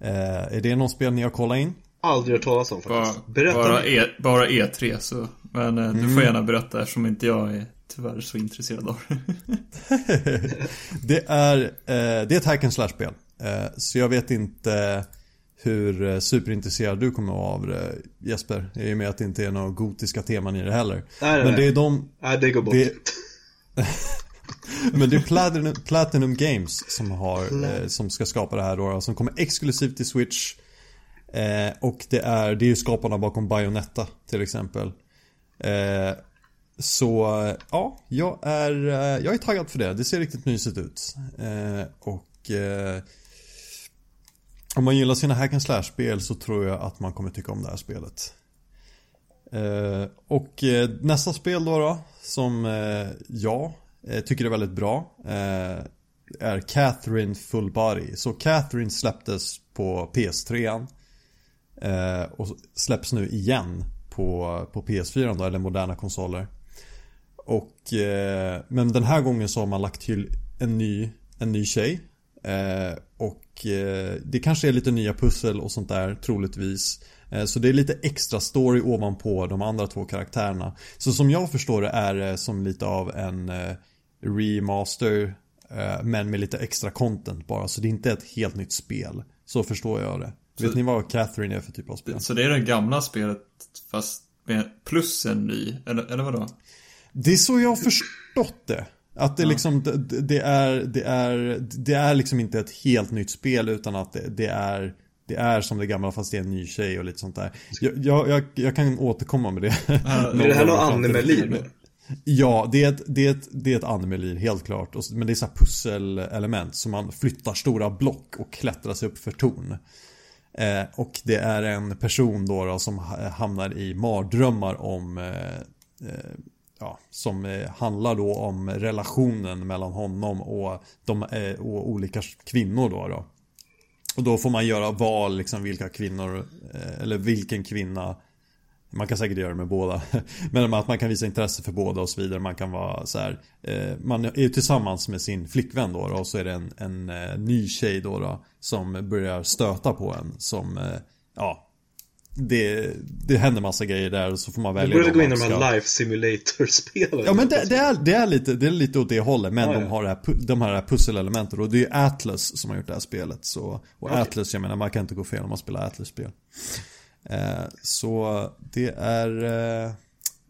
eh, Är det någon spel ni har kollat in? Aldrig hört talas om Bara, faktiskt. Berätta. bara, e, bara E3 så. Men eh, du får gärna berätta eftersom inte jag är tyvärr så intresserad av det. Är, eh, det är ett hack and slash-spel. Eh, så jag vet inte hur eh, superintresserad du kommer vara av det Jesper. I och med att det inte är några gotiska teman i det heller. Nej, nej, Men det är de, Nej, det går bort. det- men det är Platinum, Platinum Games som har, eh, som ska skapa det här då. Som kommer exklusivt till Switch. Eh, och det är, det är ju skaparna bakom Bayonetta till exempel. Eh, så ja, jag är, eh, jag är taggad för det. Det ser riktigt mysigt ut. Eh, och eh, om man gillar sina hack and slash-spel så tror jag att man kommer tycka om det här spelet. Eh, och eh, nästa spel då, då som eh, jag eh, tycker är väldigt bra eh, är Catherine Full Body. Så Catherine släpptes på PS3 eh, och släpps nu igen på, på PS4 då, eller moderna konsoler. Och, eh, men den här gången så har man lagt till en ny, en ny tjej. Eh, och eh, det kanske är lite nya pussel och sånt där troligtvis. Eh, så det är lite extra story ovanpå de andra två karaktärerna. Så som jag förstår det är det som lite av en eh, remaster eh, men med lite extra content bara. Så det är inte ett helt nytt spel. Så förstår jag det. Vet ni vad Catherine är för typ av spel? Så det är det gamla spelet fast med plus en ny, eller, eller vadå? Det är så jag har förstått det. Att det liksom, det, det är, det är, det är liksom inte ett helt nytt spel utan att det, det är det är som det gamla fast det är en ny tjej och lite sånt där. Jag, jag, jag, jag kan återkomma med det. Är det här något anime-liv? Ja, det är ett, det är ett, det är ett anime helt klart. Men det är så här pusselelement. Så man flyttar stora block och klättrar sig upp för torn. Eh, och det är en person då, då som hamnar i mardrömmar om eh, eh Ja, som eh, handlar då om relationen mellan honom och, de, eh, och olika kvinnor då, då. Och då får man göra val liksom vilka kvinnor Eller vilken kvinna man kan säkert göra det med båda Men att man kan visa intresse för båda och så vidare Man kan vara så här eh, Man är ju tillsammans med sin flickvän då, och så är det en, en eh, ny tjej då, då Som börjar stöta på en som eh, Ja det, det händer massa grejer där och så får man Du välja borde vad gå in i de här life simulator-spelen. Ja men det, det, är, det, är lite, det är lite åt det hållet men Ja, de ja. har det här, de här pusselelementen och det är ju Atlas som har gjort det här spelet. Så, och Okej. Atlas, jag menar man kan inte gå fel om man spelar Atlas-spel. Eh, så det är... Eh,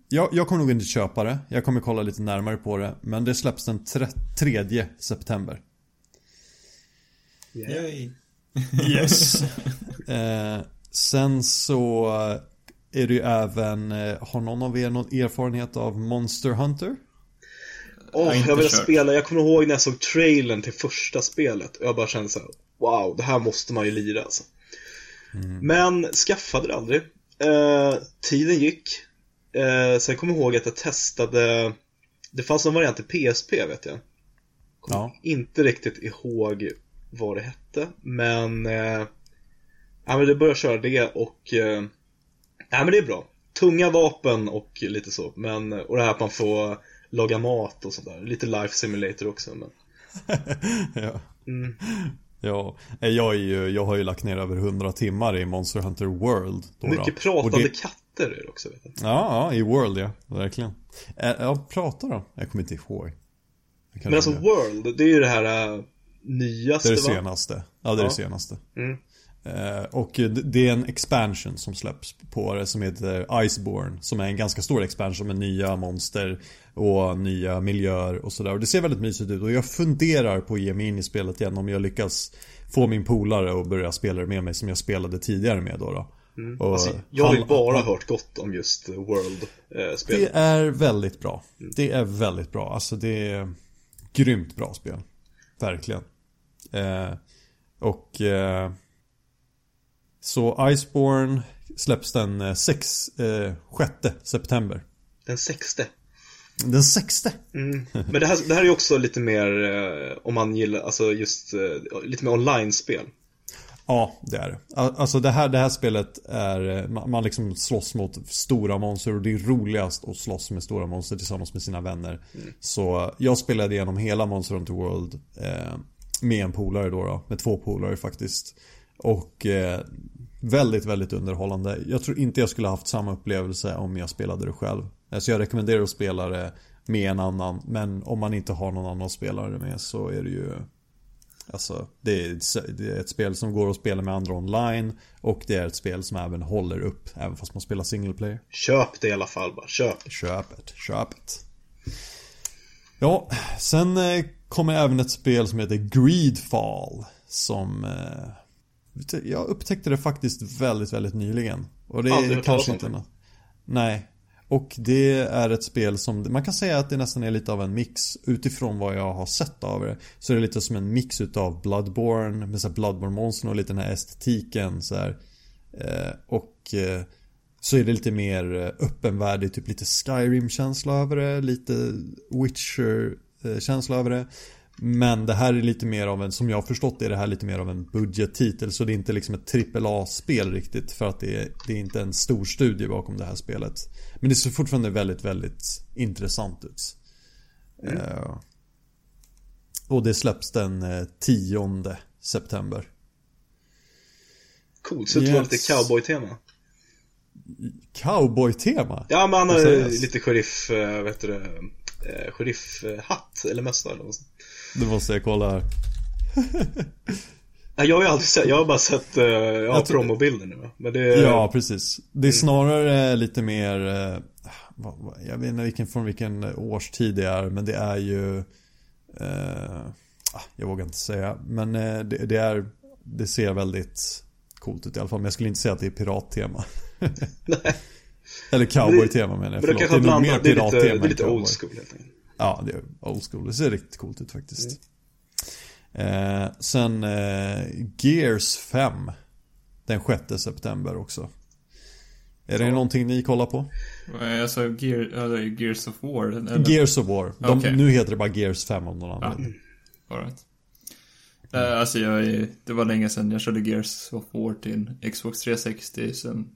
jag, jag kommer nog inte köpa det, jag kommer kolla lite närmare på det. Men det släpps den tre, 3 september. Yay. Yes. eh, sen så är det ju även, eh, har någon av er någon erfarenhet av Monster Hunter? Åh, har inte jag vill kört. spela. Jag kommer ihåg när jag såg trailern till första spelet. Och jag bara kände så här: wow, det här måste man ju lira alltså. Men skaffade det aldrig. Eh, tiden gick. Eh, sen kommer jag ihåg att jag testade, det fanns en variant i PSP vet jag. Ja. Inte riktigt ihåg vad det hette, men, eh, ja, men det började köra det och, eh, ja men det är bra. Tunga vapen och lite så, men, och det här att man får laga mat och sådär. Lite life simulator också. Men, ja. mm. Ja, eh, jag, är ju, jag har ju lagt ner över 100 timmar i Monster Hunter World. Då Mycket då. pratande det- katter är det också. Ja, ja, i World ja, verkligen. Eh, Ja, pratar de? Jag kommer inte ihåg. Men alltså. World, det är ju det här äh, det nyaste är det va? senaste. Ja, det är Ja. det senaste. Mm. Eh, och det det är en expansion som släpps på det som heter Iceborne. Som är en ganska stor expansion med nya monster och nya miljöer och sådär. Och det ser väldigt mysigt ut. Och jag funderar på att ge mig in i spelet igen om jag lyckas få min polare att börja spela det med mig som jag spelade tidigare med då. då. Och Alltså, jag har ju bara hört gott om just Det World-spelet. är väldigt bra. Det är väldigt bra. Alltså det är grymt bra spel. Verkligen. Eh, och eh, så Iceborne släpps den eh, 6, eh, 6 september. Den sexte. Den sexte? Mm. Men det här, det här är också lite mer, eh, om man gillar, alltså just, eh, lite mer online-spel. Ja, det är det. Al- Alltså det här, det här spelet är, eh, man, liksom slåss mot stora monster och det är roligast att slåss med stora monster tillsammans med sina vänner. Så eh, jag spelade igenom hela Monster Hunter World eh, med en polare då, då, med två polare faktiskt. Och eh, väldigt, väldigt underhållande. Jag tror inte jag skulle haft samma upplevelse om jag spelade det själv. Så jag rekommenderar att spela det med en annan. Men om man inte har någon annan att spela det med så är det ju Alltså, det är, det är ett spel som går att spela med andra online och det är ett spel som även håller upp, även fast man spelar single player. Köp det i alla fall bara, köp. Köp det, köp det. Ja, sen eh, kommer även ett spel som heter Greedfall. Som... Jag upptäckte det faktiskt väldigt, väldigt nyligen. Och det är kanske inte något. Nej. Och det är ett spel som, man kan säga att det nästan är lite av en mix utifrån vad jag har sett av det. Så är det lite som en mix utav Bloodborne med så här Bloodborne-monstern och lite den här estetiken så här. Eh, och eh, så är det lite mer eh, öppenvärdig, typ lite Skyrim-känsla över det, lite Witcher-känsla över det. Men det här är lite mer av en, som jag har förstått det, är det här lite mer av en budgettitel. Så det är inte liksom ett AAA-spel riktigt. För att det är, det är inte en stor studie bakom det här spelet. Men det ser fortfarande väldigt, väldigt intressant ut. Eh, och det släpps den eh, 10 september. Coolt, så det var Yes. lite cowboy-tema. Cowboy-tema? Ja, men han har lite sheriff, eh, vet du det, eh, sheriffhatt eller mössa eller något sånt. Det måste jag kolla här. Nej, Jag har ju aldrig sett, jag har bara sett, eh, har Jag tror- promobilder nu? Men det Ja, precis. Det är snarare lite mer, eh, jag vet inte vilken, från vilken årstid det är, men det är ju, eh, ah, jag vågar inte säga, men eh, det, det är, det ser väldigt coolt ut i alla fall, men jag skulle inte säga att det är pirattema. Eller cowboy-tema menar jag, Men det förlåt. kanske Det är nog mer blandat, det är lite, det pirattema är lite old school helt enkelt. Ja, det är old school. Det ser riktigt coolt ut faktiskt. Eh, sen eh, Gears 5. Den 6 september också. Är det någonting ni kollar på? Jag sa Gear, ja, Gears of War. Eller? Gears of War. De, Okej. Nu heter det bara Gears 5 om någon Ja. anledning. All right. Eh, alltså jag, det var länge sedan jag körde Gears of War till Xbox 360 sen.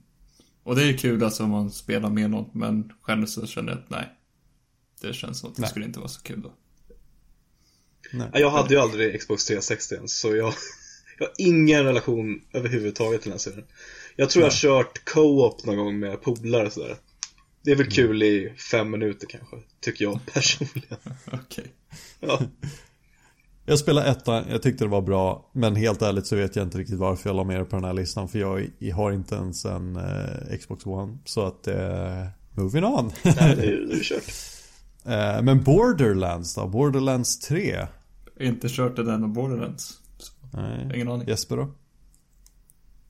Och det är ju kul alltså om man spelar med någon, men själv så kände jag att nej. Det känns som att det Nej. skulle inte vara så kul då. Nej. Ja, Jag hade ju aldrig Xbox 360 ens, så jag, jag har ingen relation överhuvudtaget till den serien. Jag tror jag har kört co-op någon gång med polare sådär. Det är väl kul i fem minuter kanske, tycker jag personligen. Okej. Ja. Jag spelade ettan, jag tyckte det var bra. Men helt ärligt så vet jag inte riktigt varför jag la med det på den här listan. För jag, jag har inte ens en eh, Xbox One. Så att, eh, moving on. Nej, det är det är kört. Eh, men Borderlands då? Borderlands 3? Inte kört den och Borderlands. Nej. Ingen aning. Jesper då?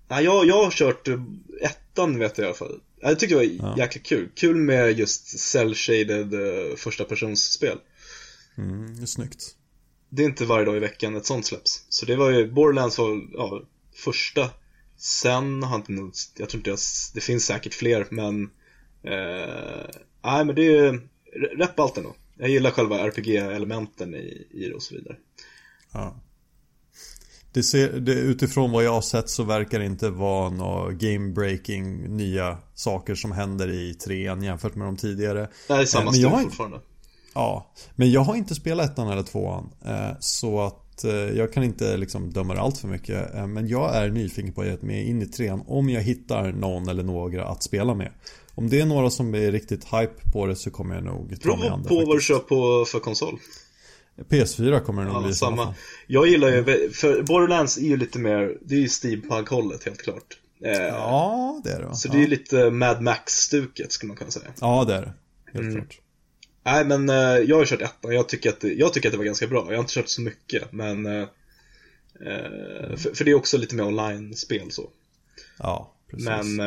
Nej, jag, jag har kört eh, ettan vet jag i alla fall. Jag tyckte det var Ja. jäkla kul. Kul med just cell-shaded uh, första personsspel. Mm, det är snyggt. Det är inte varje dag i veckan ett sånt släpps. Så det var ju, Borderlands var ja, första. Sen har inte nog, jag tror inte jag, det finns säkert fler men eh, Nej men det är rätt ändå. Jag gillar själva RPG-elementen i, i det och så vidare. Ja. Det ser, det, utifrån vad jag har sett så verkar det inte vara några game-breaking nya saker som händer i trean jämfört med de tidigare. Det är samma men stil har- fortfarande. Ja, men jag har inte spelat ettan eller tvåan. eh, Så att eh, jag kan inte liksom döma det allt för mycket. Eh, Men jag är nyfiken på att ge mig in i trean om jag hittar någon eller några att spela med. Om det är några som är riktigt hype på det så kommer jag nog ta mig an det på vad du kör på för konsol. PS4 kommer det nog Ja, bli samma. Jag gillar ju, för Borderlands är ju lite mer, det är ju steampunk-hållet helt klart. Eh, Ja, det är det? Så ja. det är ju lite Mad Max-stuket skulle man kunna säga. Ja, det är det. Helt Mm. klart. Nej men eh, jag har kört ettan, jag tycker, att det, jag tycker att det var ganska bra. Jag har inte kört så mycket men eh, för, för det är också lite mer online-spel så. Ja, precis. Men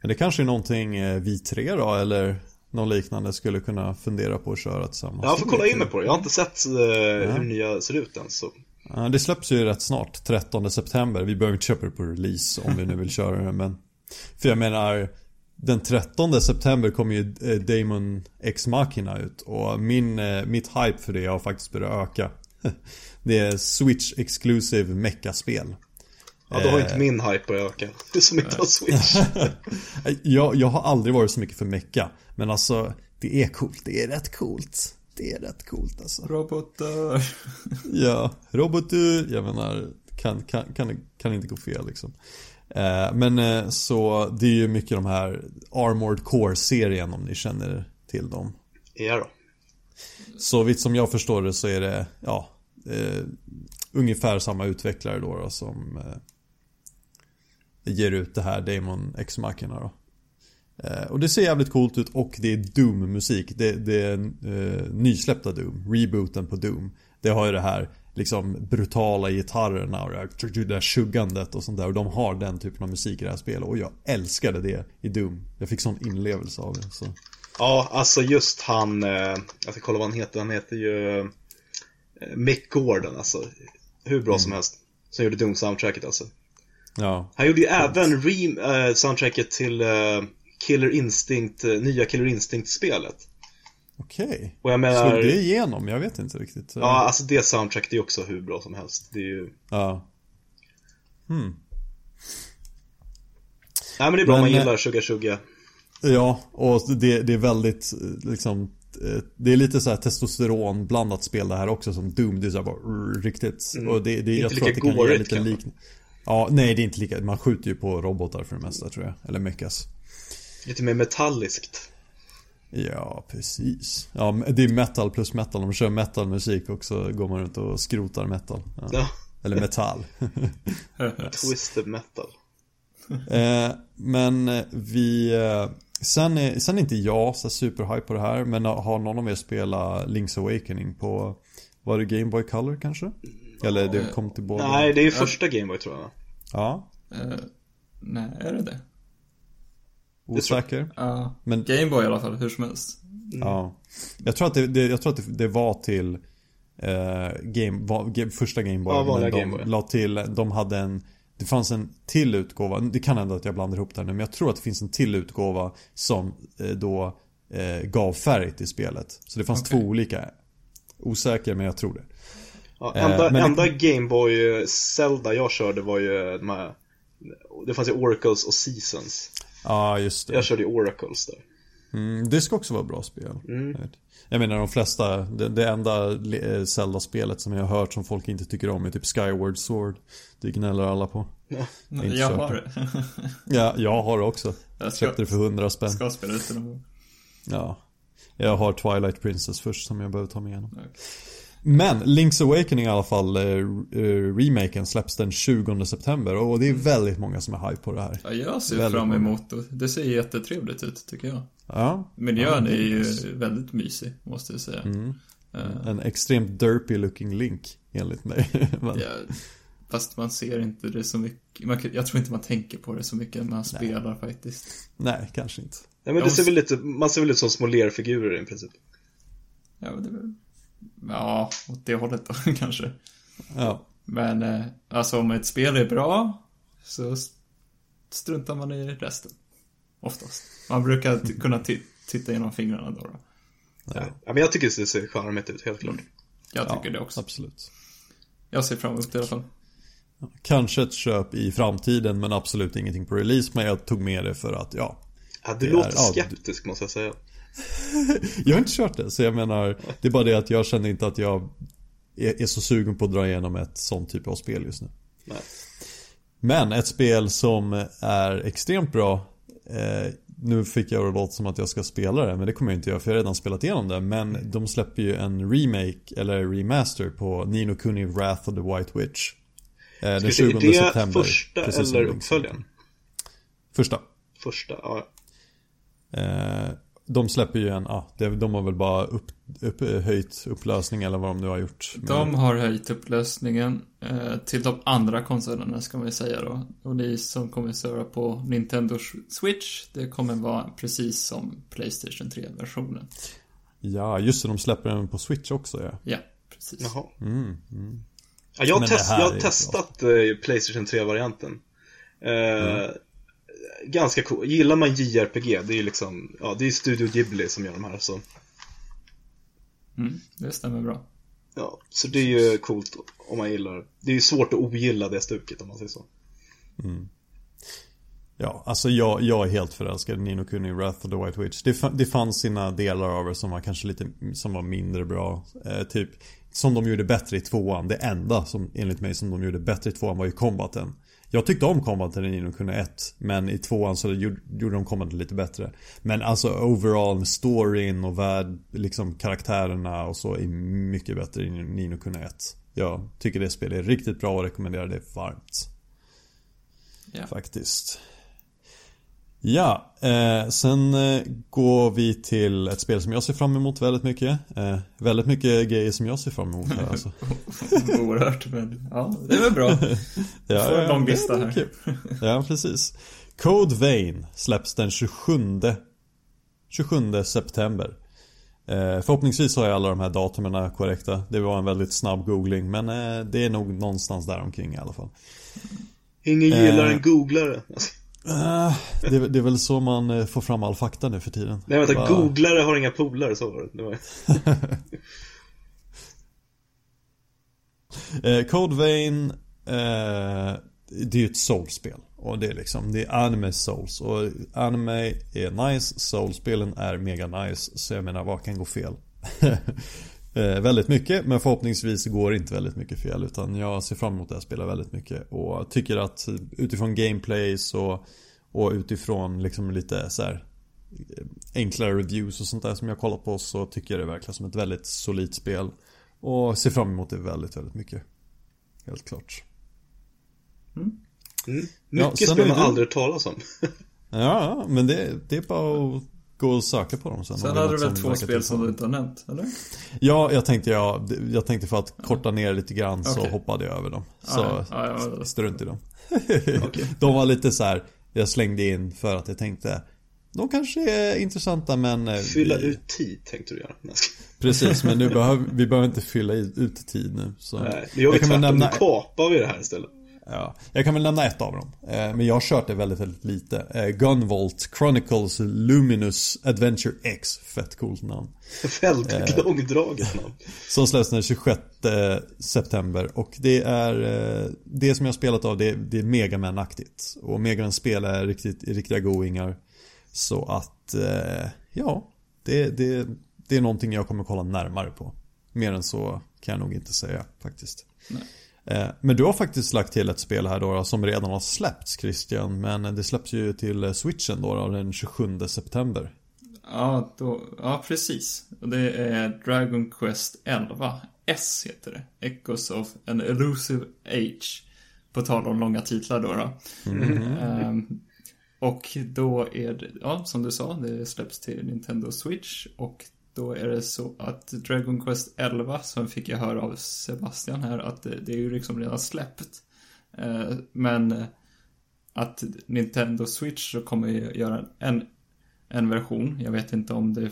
Men det kanske är någonting eh, vi tre då, eller någon liknande skulle kunna fundera på att köra tillsammans. jag får kolla in mig på det. Jag har inte sett eh, hur nya ser ut än så. Det släpps ju rätt snart, 13 september. Vi behöver inte köpa det på release om vi nu vill köra det, men... För jag menar, den 13 september kommer ju eh, Damon X Machina ut och min, eh, mitt hype för det har faktiskt börjat öka. Det är Switch Exclusive Mecha-spel. Ja, då har Eh. inte min hype börjat öka. Du som inte har Switch. Jag, jag har aldrig varit så mycket för Mecha, men alltså det är coolt, det är rätt coolt. Det är rätt coolt alltså. Robotar. Ja, robotar, jag menar, kan, kan, kan, kan inte gå fel liksom. Eh, men eh, så det är ju mycket de här Armored Core-serien om ni känner till dem. ja då. Så vitt som jag förstår det så är det, ja, eh, ungefär samma utvecklare då, då som eh, ger ut det här Damon X Machina då. Eh, och det ser jävligt coolt ut och det är Doom-musik. Det, det är eh, nysläppta Doom, rebooten på Doom. Det har ju det här liksom brutala gitarrerna och det här, det där tjuggandet och sånt där. Och de har den typen av musik i det här spelet. Och jag älskade det i Doom. Jag fick sån inlevelse av det. Så. Ja, alltså just han, eh, jag ska kolla vad han heter, han heter ju eh, Mick Gordon alltså. Hur bra som helst. Som gjorde Doom-soundtracket alltså. Ja, Han gjorde ju även re- eh, soundtracket till eh, Killer Instinct, eh, nya Killer Instinct-spelet. okej. Och jag menar, Slog det igenom? Jag vet inte riktigt. ja alltså det soundtracket är också hur bra som helst. Det är ju, Ja. Hmm. nej men det är bra om man gillar Sugar Sugar. Ja, och det, det är väldigt liksom Det är lite så här testosteron blandat spel det här också som Doom. Det är så bara riktigt. Mm. Och det, det, jag Inte tror att det kan ge gårigt lite kanske. Ja, nej det är inte lika. Man skjuter ju på robotar för det mesta tror jag. Eller mechas. Lite mer metalliskt. Ja, precis. Ja, det är metal plus metal. Om man kör metalmusik också går man runt och skrotar metal. Ja. Ja, Eller metall. twisted metal. Eh, men vi... Eh, sen, är, sen är inte jag så superhype på det här. Men har någon av er spelat Link's Awakening på... Var det Game Boy Color kanske? Eller det kom till båda? Nej, det är ju första Gameboy tror jag. Ja, Eh, nej, är det det? osäker. Ja. Men- Gameboy i alla fall, hur som helst. Ja. Jag tror att det, det, jag tror att det, det var till eh, game, va, game, första Game Boy. Ja, men de Game Boy. la till, de hade en Det fanns en till utgåva, det kan hända att jag blandar ihop det här nu men jag tror att det finns en till utgåva som eh, då eh, gav färg till spelet. Så det fanns Okej. två olika. Osäker men jag tror det. Ja, Eh, enda, men det- enda Gameboy Zelda jag körde var ju de här, Det fanns ju Oracles och Seasons. Ja just det. Jag körde ju Oracles där. Mm, det ska också vara bra spel. Mm. Jag. Jag menar de flesta, det, det enda eh, Zelda-spelet som jag har hört som folk inte tycker om är typ Skyward Sword. Det gnäller alla på. Inte Jag köpa. har det. Ja, jag har det också. Jag ska, Köpte det för 100 spänn. ska spela ut det någon gång. Ja. Jag har Twilight Princess först som jag behöver ta mig igenom. Okej. Men Link's Awakening i alla fall, eh, eh, remaken släpps den 20 september och det är väldigt många som är hype på det här. Ja, jag ser Väldigt fram emot det. Det ser jättetrevligt ut, tycker jag. Ja. Miljön Ja, är ju väldigt mysig, måste jag säga. Mm. Eh, En extremt derpy looking Link, enligt mig. Men, ja, fast man ser inte det så mycket. Man, jag tror inte man tänker på det så mycket när man spelar faktiskt. Nej, kanske inte. Nej, men det ser väl lite, man ser väl ut som små lerfigurer i princip. Ja, men det är väl... Ja, åt det hållet då kanske. Ja. Men eh, alltså om ett spel är bra så struntar man i resten. Oftast. Man brukar t- kunna ti- titta genom fingrarna då. då. ja. Ja, men jag tycker det ser charmigt ut, helt klart. Jag tycker ja, det också. Absolut. Jag ser fram emot det i alla fall. Kanske ett köp i framtiden men absolut ingenting på release. Men jag tog med det för att, ja. Ja, du Det låter är- ja, skeptisk måste jag säga. Jag har inte kört det, så jag menar, det är bara det att jag känner inte att jag är, är så sugen på att dra igenom ett sånt typ av spel just nu. Nej. Men ett spel som är extremt bra eh, Nu fick jag det låta som att jag ska spela det men det kommer jag inte göra för jag har redan spelat igenom det Men de släpper ju en remake eller remaster på Nino Kuni Wrath of the White Witch eh, Den Ska vi 20 se, är det september första eller uppföljaren? Första Första, ja. eh, De släpper ju en, det- de har väl bara upp, upp, höjt upplösning eller vad de nu har gjort De har höjt upplösningen eh, till de andra konsolerna ska man säga då. Och ni som kommer köra på Nintendo Switch, det kommer vara precis som Playstation 3-versionen. Ja, just det, de släpper den på Switch också ja Ja, precis. Jaha. mm, mm. Ja, jag test, jag har ju testat eh, Playstation 3-varianten. Eh, Ganska cool. Gillar man JRPG, det är ju liksom, ja det är Studio Ghibli som gör de här så. Mm, det stämmer bra. Ja, så det är ju coolt om man gillar Det är ju svårt att ogilla det stuket om man säger så. Ja, alltså jag, jag är helt förälskad i Nino Kuni Wrath of the White Witch. Det, det fanns sina delar av det som var kanske lite, som var mindre bra. Eh, typ, som de gjorde bättre i tvåan. Det enda som, enligt mig, som de gjorde bättre i tvåan var ju combaten. Jag tyckte om combaten i Nino Kuni 1, men i tvåan så gjorde, de combaten lite bättre. Men alltså overall med storyn och värld, liksom karaktärerna och så är mycket bättre i Nino Kuni 1. Jag tycker det spelet är riktigt bra och rekommenderar det varmt. Ja. Faktiskt. Ja, eh, sen eh, går vi till ett spel som jag ser fram emot väldigt mycket. Eh, väldigt mycket grejer som jag ser fram emot här alltså. Oerhört, men ja, det är väl bra. Ja, Får en lång lista här. kul. Ja, precis. Code Vein släpps den 27 27 september. Eh, förhoppningsvis har jag alla de här datumen korrekta. Det var en väldigt snabb googling men eh, det är nog någonstans där omkring i alla fall. Ingen gillar Eh. en googlare. Alltså, Eh, det, det är väl så man eh, får fram all fakta nu för tiden. nej vänta, Bara- googlare har inga polare, så var det. Eh, Code Vein eh, Det är ju ett soulspel Och det är liksom, det är anime souls Och anime är nice, soulspelen är mega nice Så jag menar, vad kan gå fel? eh, väldigt mycket, men förhoppningsvis går inte väldigt mycket fel Utan jag ser fram emot det här spelet väldigt mycket Och tycker att utifrån gameplay så Och utifrån liksom lite så här eh, Enklare reviews och sånt där som jag kollat på Så tycker jag det verkar som ett väldigt solidt spel och ser fram emot det väldigt, väldigt mycket. Helt klart. Mm. Ja, Mycket sen spel man du- aldrig talas om. Ja, men det, det är bara att gå och söka på dem sen. Sen hade du väl två spel som du inte har nämnt, eller? Ja, jag tänkte, jag, jag tänkte för att korta ner lite grann så Okej. hoppade jag över dem. Så Ja, ja, ja, strunt i dem. De var lite så här. jag slängde in för att jag tänkte de kanske är intressanta men eh, Fylla vi, ut tid tänkte du göra. Jag Precis, men nu behöver, vi behöver inte fylla ut tid nu så. Nej, men jag vill kan väl tvärtom, nu nämna- kapar vi det här istället. Ja, jag kan väl nämna ett av dem. Eh, men jag har kört det väldigt, väldigt lite. Eh, Gunvolt Chronicles Luminous Adventure X. Fett coolt namn. Väldigt Eh. långdraget namn. Som släpps den 26 september. Och det är det som jag har spelat av det, det är Megaman-aktigt. Och Megaman spel är riktigt, riktiga goingar. Så att, ja, det, det, det är någonting jag kommer kolla närmare på. Mer än så kan jag nog inte säga faktiskt. Eh, Men du har faktiskt lagt till ett spel här då som redan har släppts Christian. Men det släpps ju till switchen då, då den 27 september. Ja, då, ja, precis. Det är Dragon Quest 11. S heter det. Echoes of an Elusive Age. På tal om långa titlar då. då. Ehm, och då är det, ja, som du sa, det släpps till Nintendo Switch. Och då är det så att Dragon Quest 11, som fick jag höra av Sebastian här, att det, det är ju liksom redan släppt. Eh, men eh, att Nintendo Switch så kommer göra en, en version. Jag vet inte om det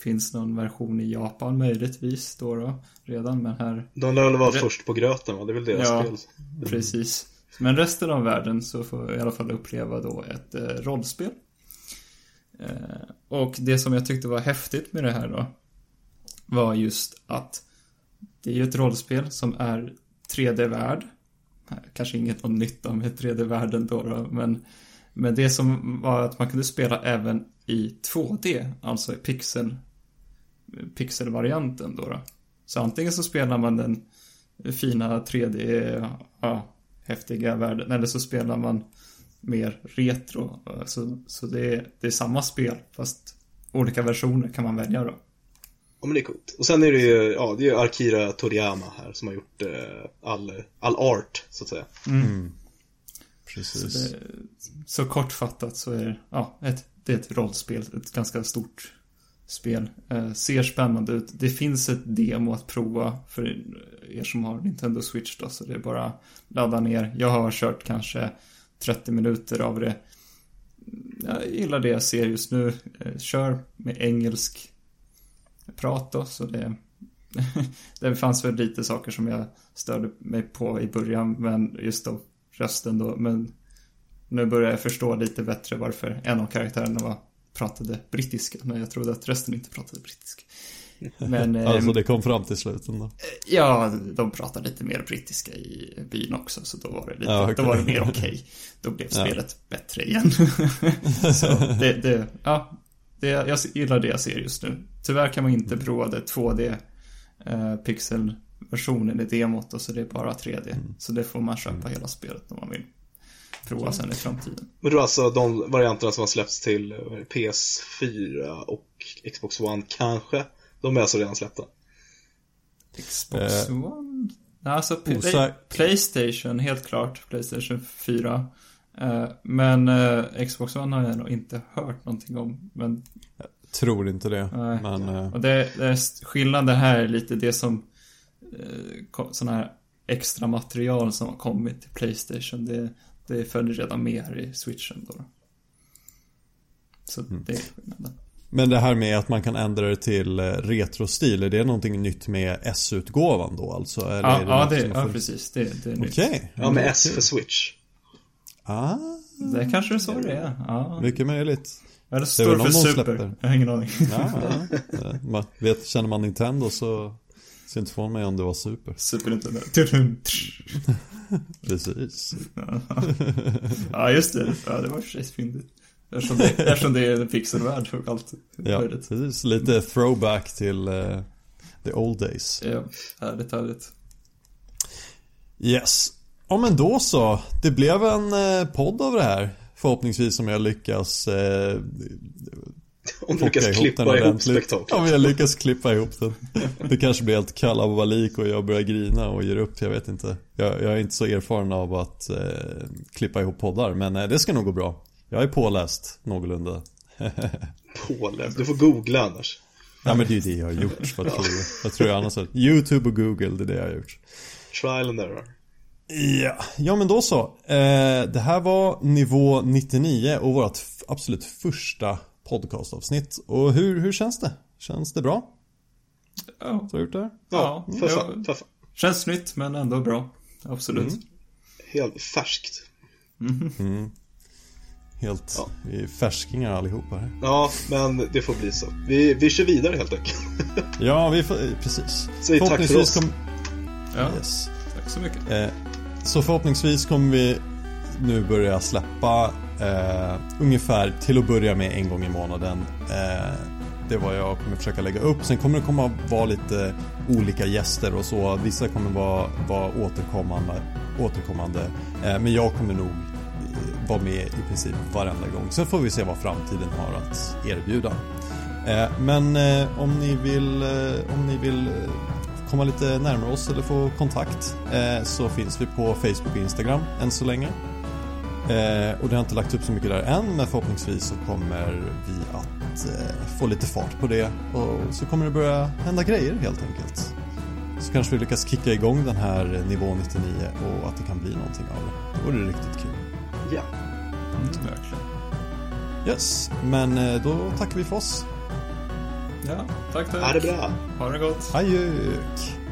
finns någon version i Japan möjligtvis då, då redan, men här De lär väl vara först på gröten va? Det är väl deras Ja. spel. Precis. Men resten av världen så får jag i alla fall uppleva då ett eh, rollspel. Eh, och det som jag tyckte var häftigt med det här då var just att det är ju ett rollspel som är 3D-värld. Eh, kanske inget någon nytta med 3D-världen då, då men, men det som var att man kunde spela även i 2D, alltså i pixel, pixelvarianten då, då. Så antingen så spelar man den fina 3D, ja, häftiga världen. Eller så spelar man mer retro. Så, så det, är, det är samma spel fast olika versioner kan man välja då. Ja men det är coolt. Och sen är det ju, ja det är ju Akira Toriyama här som har gjort eh, all, all art, så att säga. Precis. Det, så kortfattat så är det, ja, ett, det är ett rollspel. Ett ganska stort spel. Eh, ser spännande ut. Det finns ett demo att prova för er som har Nintendo Switch då. Så det är bara ladda ner. Jag har kört kanske 30 minuter av det. Jag gillar det jag ser just nu. Eh, kör med engelsk prat då. Så det, det fanns väl lite saker som jag störde mig på i början. Men just då rösten då. Men nu börjar jag förstå lite bättre varför en av karaktärerna var, pratade brittiska. Men jag trodde att rösten inte pratade brittiska. Men Alltså det kom fram till sluten då. ja, de pratar lite mer brittiska i byn också. Så då var det, lite, Ja, okej. då var det mer okej. Då blev Ja. spelet bättre igen. så det, det, ja, det, jag gillar det jag ser just nu. Tyvärr kan man inte prova det 2D eh, pixelversionen i demot. Och så det är bara 3D. Så det får man köpa hela spelet om man vill prova sen i framtiden. Men då alltså de varianterna som har släppts till eh, vad är det, PS4 och Xbox One kanske. De är alltså redan släppta. Xbox Eh, One? Alltså, Play, Playstation, helt klart. Playstation 4. Eh, men eh, Xbox One har jag nog inte hört någonting om. Men, Tror inte det. Nej. Men eh, och det, det är skillnaden här är lite det som eh, sådana här extra material som har kommit till Playstation. Det, det följer redan med här i Switchen då. Så Mm. det är skillnaden. Men det här med att man kan ändra det till eh, retrostil, är det någonting nytt med S-utgåvan då alltså? Eller Ja, är det ja, det, har ja precis. Det, det är nytt. Okej. Ja, med S för Switch. Ah, Det kanske är så det är. Ja. mycket möjligt. Eller Det står det för Super? släpper. Jag har ingen aning. Ja, ja. Eh, man vet, känner man Nintendo så ser inte från mig om det var super. Super Nintendo. Precis. ja, just det. Ja, det var för sig fyndigt. Eftersom det, eftersom det är en pixelvärld och allt. Ja, möjligt. precis. Lite throwback till eh, the old days. Ja, härligt, härligt. Yes. Ja men då så. Det blev en eh, podd av det här. Förhoppningsvis om jag lyckas eh, Om du lyckas klippa ihop ordentligt. spektaklet. Om jag lyckas klippa ihop den. Det kanske blir helt kalabalik och jag börjar grina och ger upp, jag vet inte. Jag, jag är inte så erfaren av att eh, klippa ihop poddar, men eh, det ska nog gå bra. Jag är påläst någorlunda. Påläst. Du får googla annars. Ja men det är ju det jag har gjort, vad tror? Vad tror jag annars? Youtube och Google, det är det jag har gjort. Trial and error. Ja, ja men då så. Eh, det här var nivå 99 och vårt absolut första podcastavsnitt. Och hur, hur känns det? Känns det bra? Ja, Du har gjort det? Ja, Ja, för ja. fan. För fan. känns nytt men ändå bra. Absolut. Mm. Helt färskt. Helt, Ja. färskingar allihopa här. Ja, men det får bli så. Vi, vi kör vidare helt enkelt. Ja, vi får, precis. Säg tack för oss. Kom, Ja, yes. tack så mycket. eh, så förhoppningsvis kommer vi nu börja släppa eh, ungefär till att börja med en gång i månaden. Eh, det är vad jag kommer försöka lägga upp. Sen kommer det komma vara lite olika gäster och så. Vissa kommer vara, vara återkommande. återkommande. Eh, men jag kommer nog vara med i princip varenda gång. Sen får vi se vad framtiden har att erbjuda. Eh, men eh, om ni vill, eh, om ni vill komma lite närmare oss eller få kontakt så finns vi på Facebook och Instagram än så länge. Och det har inte lagt upp så mycket där än men förhoppningsvis så kommer vi att få lite fart på det och så kommer det börja hända grejer helt enkelt. Så kanske vi lyckas kicka igång den här nivå 99 och att det kan bli någonting av det. Det vore riktigt kul. Ja. Mm, verkligen. Yes, men eh, då tackar vi för oss. Ja, tack tack. Ha det bra. Ha det gott. Adjök!